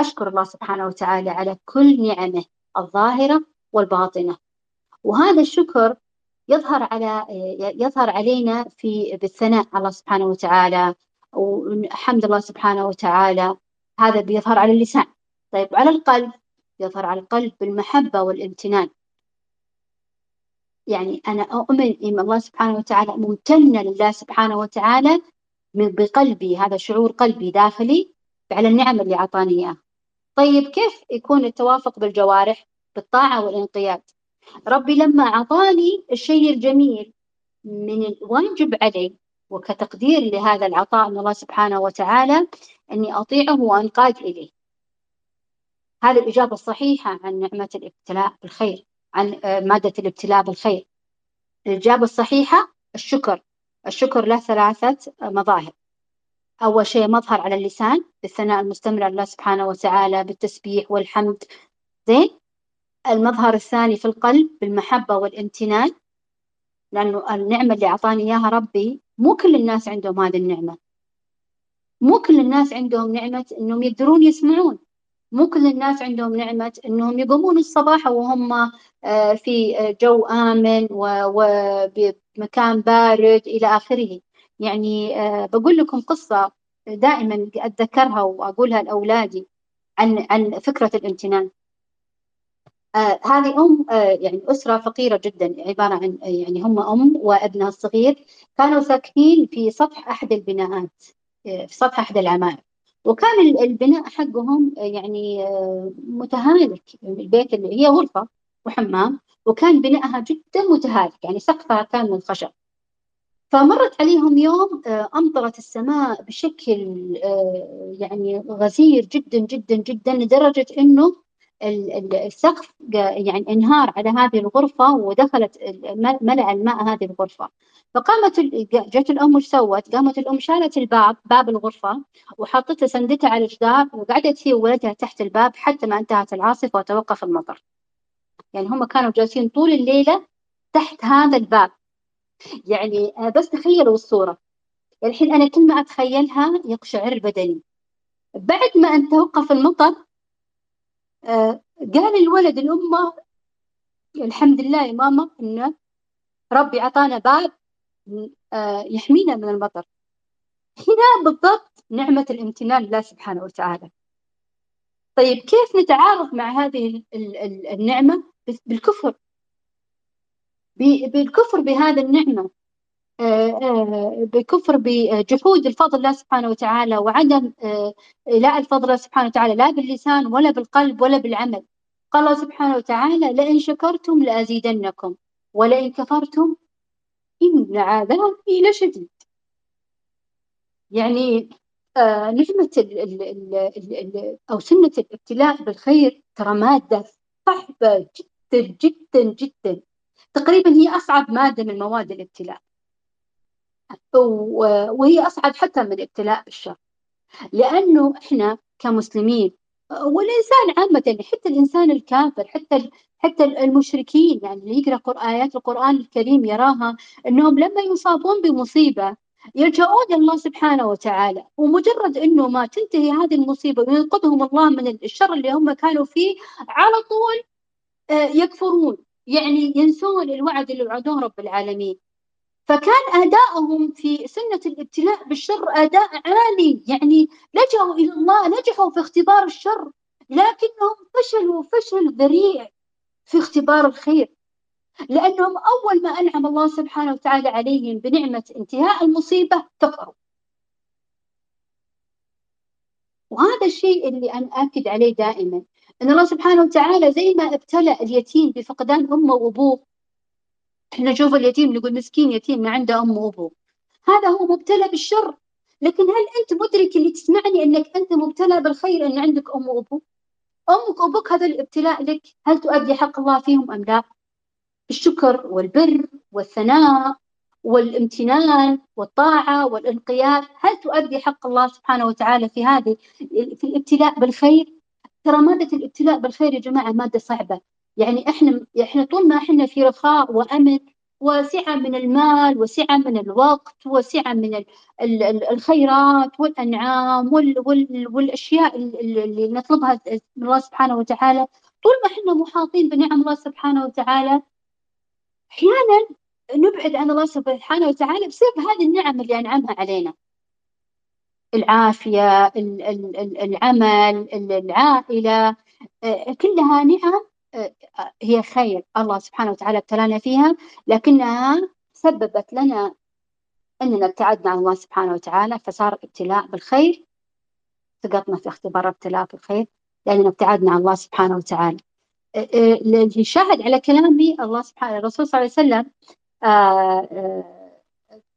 أشكر الله سبحانه وتعالى على كل نعمة الظاهرة والباطنة. وهذا الشكر يظهر على يظهر علينا في بالثناء على الله سبحانه وتعالى. وحمد الله سبحانه وتعالى. هذا بيظهر على اللسان. طيب على القلب يظهر على القلب بالمحبة والامتنان. يعني أنا أؤمن إن الله سبحانه وتعالى ممتنة لله سبحانه وتعالى بقلبي هذا شعور قلبي داخلي على النعم اللي أعطاني إياها طيب كيف يكون التوافق بالجوارح بالطاعة والانقياد؟ ربي لما أعطاني الشيء الجميل من الواجب علي وكتقدير لهذا العطاء من الله سبحانه وتعالى أني أطيعه وأنقاد إليه. هذه الإجابة الصحيحة عن نعمة الابتلاء بالخير. عن آه، مادة الابتلاء بالخير. الإجابة الصحيحة الشكر. الشكر له ثلاثة مظاهر. أول شيء مظهر على اللسان بالثناء المستمر على الله سبحانه وتعالى بالتسبيح والحمد. زين. المظهر الثاني في القلب بالمحبة والامتنان لأنه النعمة اللي أعطاني إياها ربي مو كل الناس عندهم هذه النعمة. مو كل الناس عندهم نعمة إنهم يقدرون يسمعون. مو كل الناس عندهم نعمة إنهم يقومون الصباح وهم آه، في جو آمن وبمكان بارد إلى آخره. يعني آه، بقول لكم قصة دائما أتذكرها وأقولها لأولادي عن عن فكرة الامتنان. آه هذه أم آه يعني أسرة فقيرة جدا عبارة عن يعني هم أم وابنها الصغير كانوا ساكنين في سطح أحد البناءات آه في سطح أحد العمائر وكان البناء حقهم آه، يعني آه متهالك. البيت اللي هي غرفة وحمام وكان بنائها جدا متهالك يعني سقفها كان من خشب فمرت عليهم يوم آه، أمطرت السماء بشكل يعني غزير جدا جدا جدا لدرجة إنه السقف يعني انهار على هذه الغرفة ودخلت ملأ الماء هذه الغرفة. فقامت جت الأم وش سوت؟ قامت الأم شالت الباب باب الغرفة وحطت سندتها على الجدار وقعدت هي وولدها تحت الباب حتى ما انتهت العاصفة وتوقف المطر. يعني هم كانوا جالسين طول الليلة تحت هذا الباب. يعني بس تخيلوا الصورة. الحين أنا كل ما أتخيلها يقشعر بدني. بعد ما أن توقف المطر آه، قال الولد الأمة الحمد لله يا ماما إن ربي أعطانا باب آه، يحمينا من المطر. هنا بالضبط نعمة الامتنان لله سبحانه وتعالى. طيب كيف نتعارف مع هذه النعمة؟ بالكفر. بالكفر بهذه النعمة. آه، آه، بكفر بجحود الفضل الله سبحانه وتعالى وعدم إلاء الفضل الله سبحانه وتعالى لا باللسان ولا بالقلب ولا بالعمل. قال الله سبحانه وتعالى لئن شكرتم لأزيدنكم ولئن كفرتم إن عذابي لشديد. يعني آه نعمة ال ال ال أو سنة الابتلاء بالخير ترى مادة صعبة جدا جدا جدا. تقريبا هي أصعب مادة من مواد الابتلاء. وهي أصعب حتى من الابتلاء بالشر لأنه إحنا كمسلمين والإنسان عامة حتى الإنسان الكافر حتى حتى المشركين يعني اللي يقرأ آيات القرآن الكريم يراها أنهم لما يصابون بمصيبة يلجؤون الله سبحانه وتعالى. ومجرد أنه ما تنتهي هذه المصيبة وينقذهم الله من الشر اللي هم كانوا فيه على طول آه، يكفرون يعني ينسون الوعد اللي وعدوه رب العالمين. فكان أداءهم في سنة الابتلاء بالشر أداء عالي. يعني لجأوا إلى الله نجحوا في اختبار الشر لكنهم فشلوا فشل ذريع في اختبار الخير. لأنهم أول ما أنعم الله سبحانه وتعالى عليهم بنعمة انتهاء المصيبة كفروا. وهذا الشيء اللي أنا أكد عليه دائما أن الله سبحانه وتعالى زي ما ابتلى اليتيم بفقدان أمه وأبوه إحنا نشوف اليتيم نقول مسكين يتيم ما عنده أم وأبوه. هذا هو مبتلى بالشر. لكن هل أنت مدرك اللي تسمعني أنك أنت مبتلى بالخير أن عندك أم وأبو أمك وأبوك هذا الابتلاء لك. هل تؤدي حق الله فيهم أم لا؟ الشكر والبر والثناء والامتنان والطاعة والانقياد. هل تؤدي حق الله سبحانه وتعالى في هذه في الابتلاء بالخير؟ ترى مادة الابتلاء بالخير يا جماعة مادة صعبة. يعني إحنا إحنا طول ما إحنا في رخاء وأمن وسعة من المال وسعة من الوقت وسعة من الخيرات والأنعام والأشياء اللي نطلبها من الله سبحانه وتعالى. طول ما إحنا محاطين بنعم الله سبحانه وتعالى أحيانا نبعد عن الله سبحانه وتعالى بسبب هذه النعم اللي أنعمها علينا. العافية العمل العائلة آه، كلها نعم هي خير. الله سبحانه وتعالى ابتلانا فيها لكنها سببت لنا أننا ابتعدنا عن الله سبحانه وتعالى فصار ابتلاء بالخير سقطنا في اختبار ابتلاء بالخير لأننا ابتعدنا عن الله سبحانه وتعالى. اللي شاهد على كلامي الله سبحانه الرسول صلى الله عليه وسلم آه،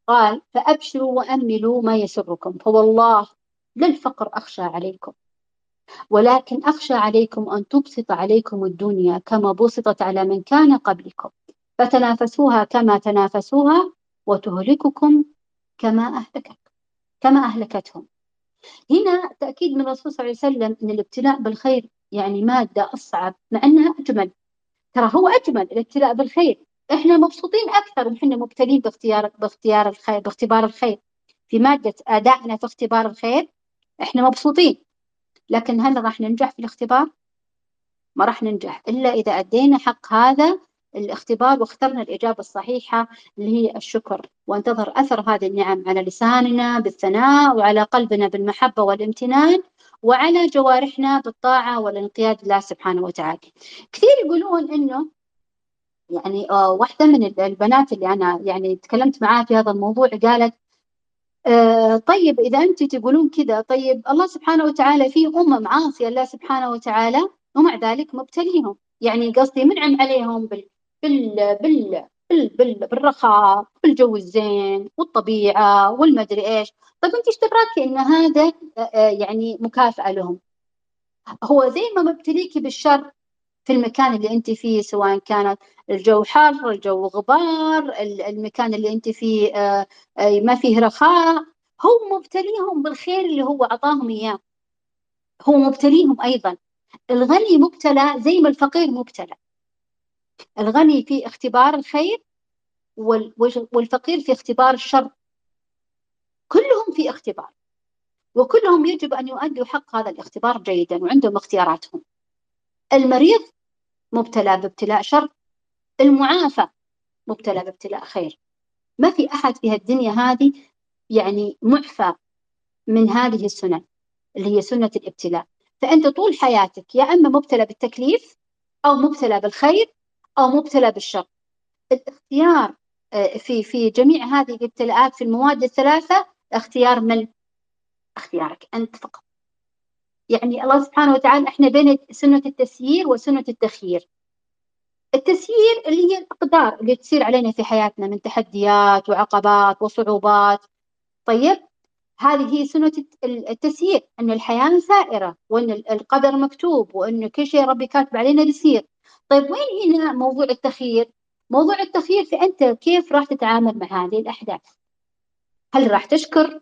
قال فأبشروا وأملوا ما يسركم فوالله للفقر أخشى عليكم. ولكن أخشى عليكم أن تبسط عليكم الدنيا كما بسطت على من كان قبلكم. فتنافسوها كما تنافسوها وتهلككم كما أهلكتكم كما أهلكتهم. هنا تأكيد من الرسول صلى الله عليه وسلم أن الابتلاء بالخير يعني مادة أصعب مع أنها أجمل. ترى هو أجمل الابتلاء بالخير. إحنا مبسوطين أكثر وإحنا مبتلين باختيار باختيار الخير باختبار الخير. في مادة أدائنا في اختبار الخير إحنا مبسوطين. لكن هل راح ننجح في الاختبار؟ ما راح ننجح إلا إذا أدينا حق هذا الاختبار واخترنا الإجابة الصحيحة اللي هي الشكر وانتظر أثر هذه النعم على لساننا بالثناء وعلى قلبنا بالمحبة والامتنان وعلى جوارحنا بالطاعة والانقياد لله سبحانه وتعالى كثير يقولون إنه يعني آه، واحدة من البنات اللي أنا يعني تكلمت معاها في هذا الموضوع قالت آه طيب إذا أنتم تقولون كذا طيب الله سبحانه وتعالى في أمم عاصية الله سبحانه وتعالى ومع ذلك مبتليهم. يعني قصدي منعم عليهم بال بال بال بال بال بالرخاء بالجو الزين والطبيعة والمدري إيش. طيب أنت إيش إن هذا آه، آه، يعني مكافأة لهم. هو زي ما مبتليكي بالشر في المكان اللي أنت فيه سواء كانت الجو حر الجو غبار المكان اللي أنت فيه آه، ما فيه رخاء هو مبتليهم بالخير اللي هو أعطاهم إياه. هو مبتليهم أيضا. الغني مبتلى زي ما الفقير مبتلى. الغني في اختبار الخير والفقير في اختبار الشر. كلهم في اختبار. وكلهم يجب أن يؤدوا حق هذا الاختبار جيدا وعندهم اختياراتهم. المريض مبتلى بابتلاء شر المعافى مبتلى بابتلاء خير. ما في أحد في هالدنيا هذه يعني معفى من هذه السنن اللي هي سنة الابتلاء. فأنت طول حياتك يا أما مبتلى بالتكليف أو مبتلى بالخير أو مبتلى بالشر. الاختيار آه، في في جميع هذه الابتلاءات في المواد الثلاثة اختيار من؟ اختيارك أنت فقط. يعني الله سبحانه وتعالى إحنا بين سنة التسيير وسنة التخيير. التسيير اللي هي الأقدار اللي تصير علينا في حياتنا من تحديات وعقبات وصعوبات. طيب هذه هي سنة التسيير أن الحياة سائرة وأن القدر مكتوب وأن كل شيء ربي كاتب علينا بيصير. طيب وين هنا موضوع التخيير؟ موضوع التخيير في أنت كيف راح تتعامل مع هذه الأحداث؟ هل راح تشكر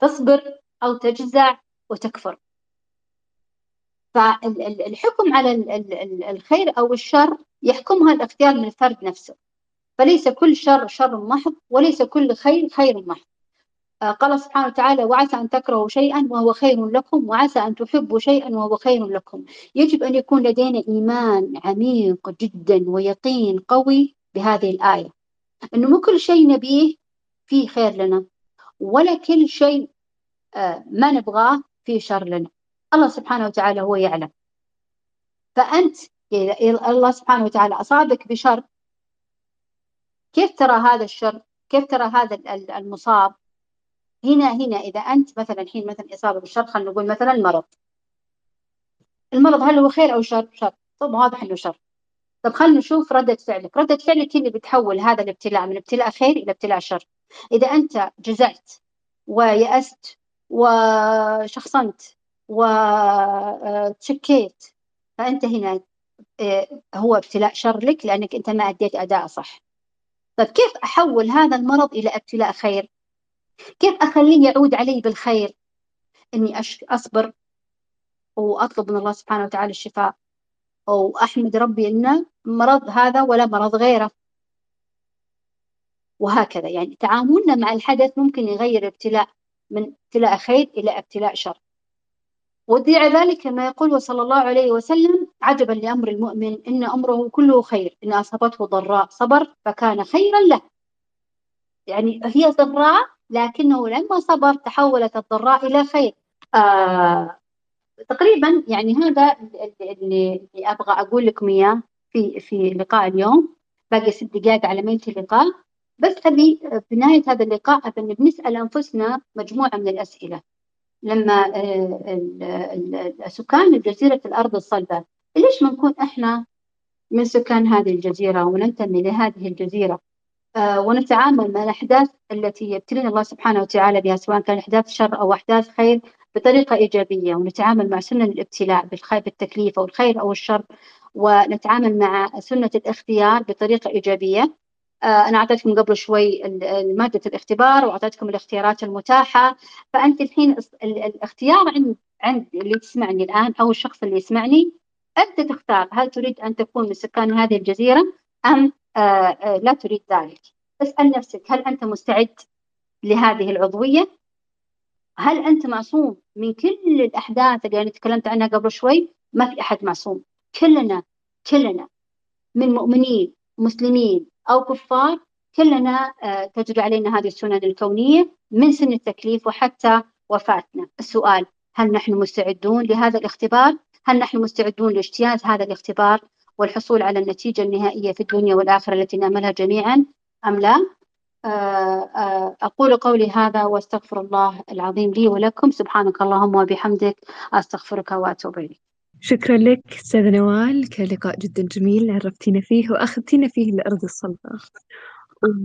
تصبر أو تجزع وتكفر؟ فالحكم على الخير أو الشر يحكمها الاختيار من الفرد نفسه. فليس كل شر شر محض وليس كل خير خير محض. آه، قال سبحانه وتعالى وعسى أن تكرهوا شيئا وهو خير لكم وعسى أن تحبوا شيئا وهو خير لكم. يجب أن يكون لدينا إيمان عميق جدا ويقين قوي بهذه الآية. أنه مو كل شيء نبيه فيه خير لنا ولا كل شيء آه، ما نبغاه فيه شر لنا. الله سبحانه وتعالى هو يعلم. فأنت إذا الله سبحانه وتعالى أصابك بشر كيف ترى هذا الشر؟ كيف ترى هذا المصاب؟ هنا هنا إذا أنت مثلا الحين مثلا إصابة بالشر خلينا نقول مثلا مرض المرض هل هو خير أو شر؟ شر. طب واضح إنه شر. طب خلينا نشوف ردة فعلك. ردة فعلك هي اللي بتحول هذا الابتلاء من ابتلاء خير إلى ابتلاء شر. إذا أنت جزعت ويأست وشخصنت وتشكيت فأنت هنا آه، هو ابتلاء شر لك لأنك أنت ما أديت أداء صح. طيب كيف أحول هذا المرض إلى ابتلاء خير؟ كيف أخليه يعود علي بالخير؟ إني أصبر وأطلب من الله سبحانه وتعالى الشفاء. وأحمد ربي إنه مرض هذا ولا مرض غيره. وهكذا يعني تعاملنا مع الحدث ممكن يغير ابتلاء من ابتلاء خير إلى ابتلاء شر. وديع ذلك كما يقول صلى الله عليه وسلم عجبا لأمر المؤمن إن أمره كله خير إن أصابته ضراء صبر فكان خيرا له. يعني هي ضراء لكنه لما صبر تحولت الضراء إلى خير. آه تقريبا يعني هذا اللي, أبغى أقول لكم إياه في في لقاء اليوم. باقي ست دقائق على ما ينتهي اللقاء. بس أبي في نهاية هذا اللقاء أبي بنسأل أنفسنا مجموعة من الأسئلة. لما آه، سكان جزيرة الأرض الصلبة. ليش ما نكون إحنا من سكان هذه الجزيرة وننتمي لهذه الجزيرة؟ آه، ونتعامل مع الأحداث التي يبتلينا الله سبحانه وتعالى بها سواء كان أحداث شر أو أحداث خير بطريقة إيجابية. ونتعامل مع سنن الابتلاء بالخير بالتكليف أو الخير أو الشر. ونتعامل مع سنة الاختيار بطريقة إيجابية. أنا أعطيتكم قبل شوي مادة الاختبار وأعطيتكم الاختيارات المتاحة. فأنت الحين الاختيار عند عند اللي تسمعني الآن أو الشخص اللي يسمعني أنت تختار هل تريد أن تكون من سكان هذه الجزيرة أم لا تريد ذلك. اسأل نفسك هل أنت مستعد لهذه العضوية؟ هل أنت معصوم من كل الأحداث اللي أنا تكلمت عنها قبل شوي؟ ما في أحد معصوم. كلنا كلنا من مؤمنين مسلمين أو كفار كلنا تجري علينا هذه السنن الكونية من سن التكليف وحتى وفاتنا السؤال هل نحن مستعدون لهذا الاختبار؟ هل نحن مستعدون لاجتياز هذا الاختبار والحصول على النتيجة النهائية في الدنيا والآخرة التي نأملها جميعا أم لا؟ أقول قولي هذا وأستغفر الله العظيم لي ولكم سبحانك اللهم وبحمدك أستغفرك وأتوب إليك شكرا لك أستاذة نوال كان لقاء جدا جميل عرفتينا فيه وأخذتينا فيه لأرض الصلبة.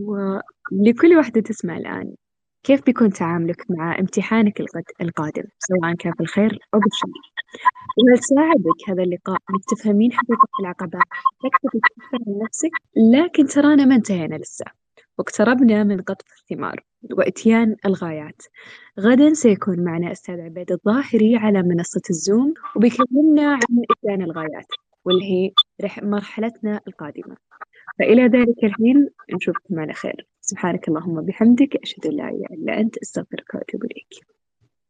ولكل واحدة تسمع الآن كيف بيكون تعاملك مع امتحانك القادم؟ سواء كان في الخير أو بالشر. وهل ساعدك هذا اللقاء إنك تفهمين حقيقة العقبات تكتبي عن نفسك لكن ترانا ما انتهينا لسه. واقتربنا من قطف الثمار وإتيان الغايات. غدا سيكون معنا أستاذ عبيد الظاهري على منصة الزوم وبيكلمنا عن إتيان الغايات واللي هي مرحلتنا القادمة. فإلى ذلك الحين نشوفكم على خير. سبحانك اللهم وبحمدك أشهد أن لا إله إلا أنت أستغفرك وأتوب إليك.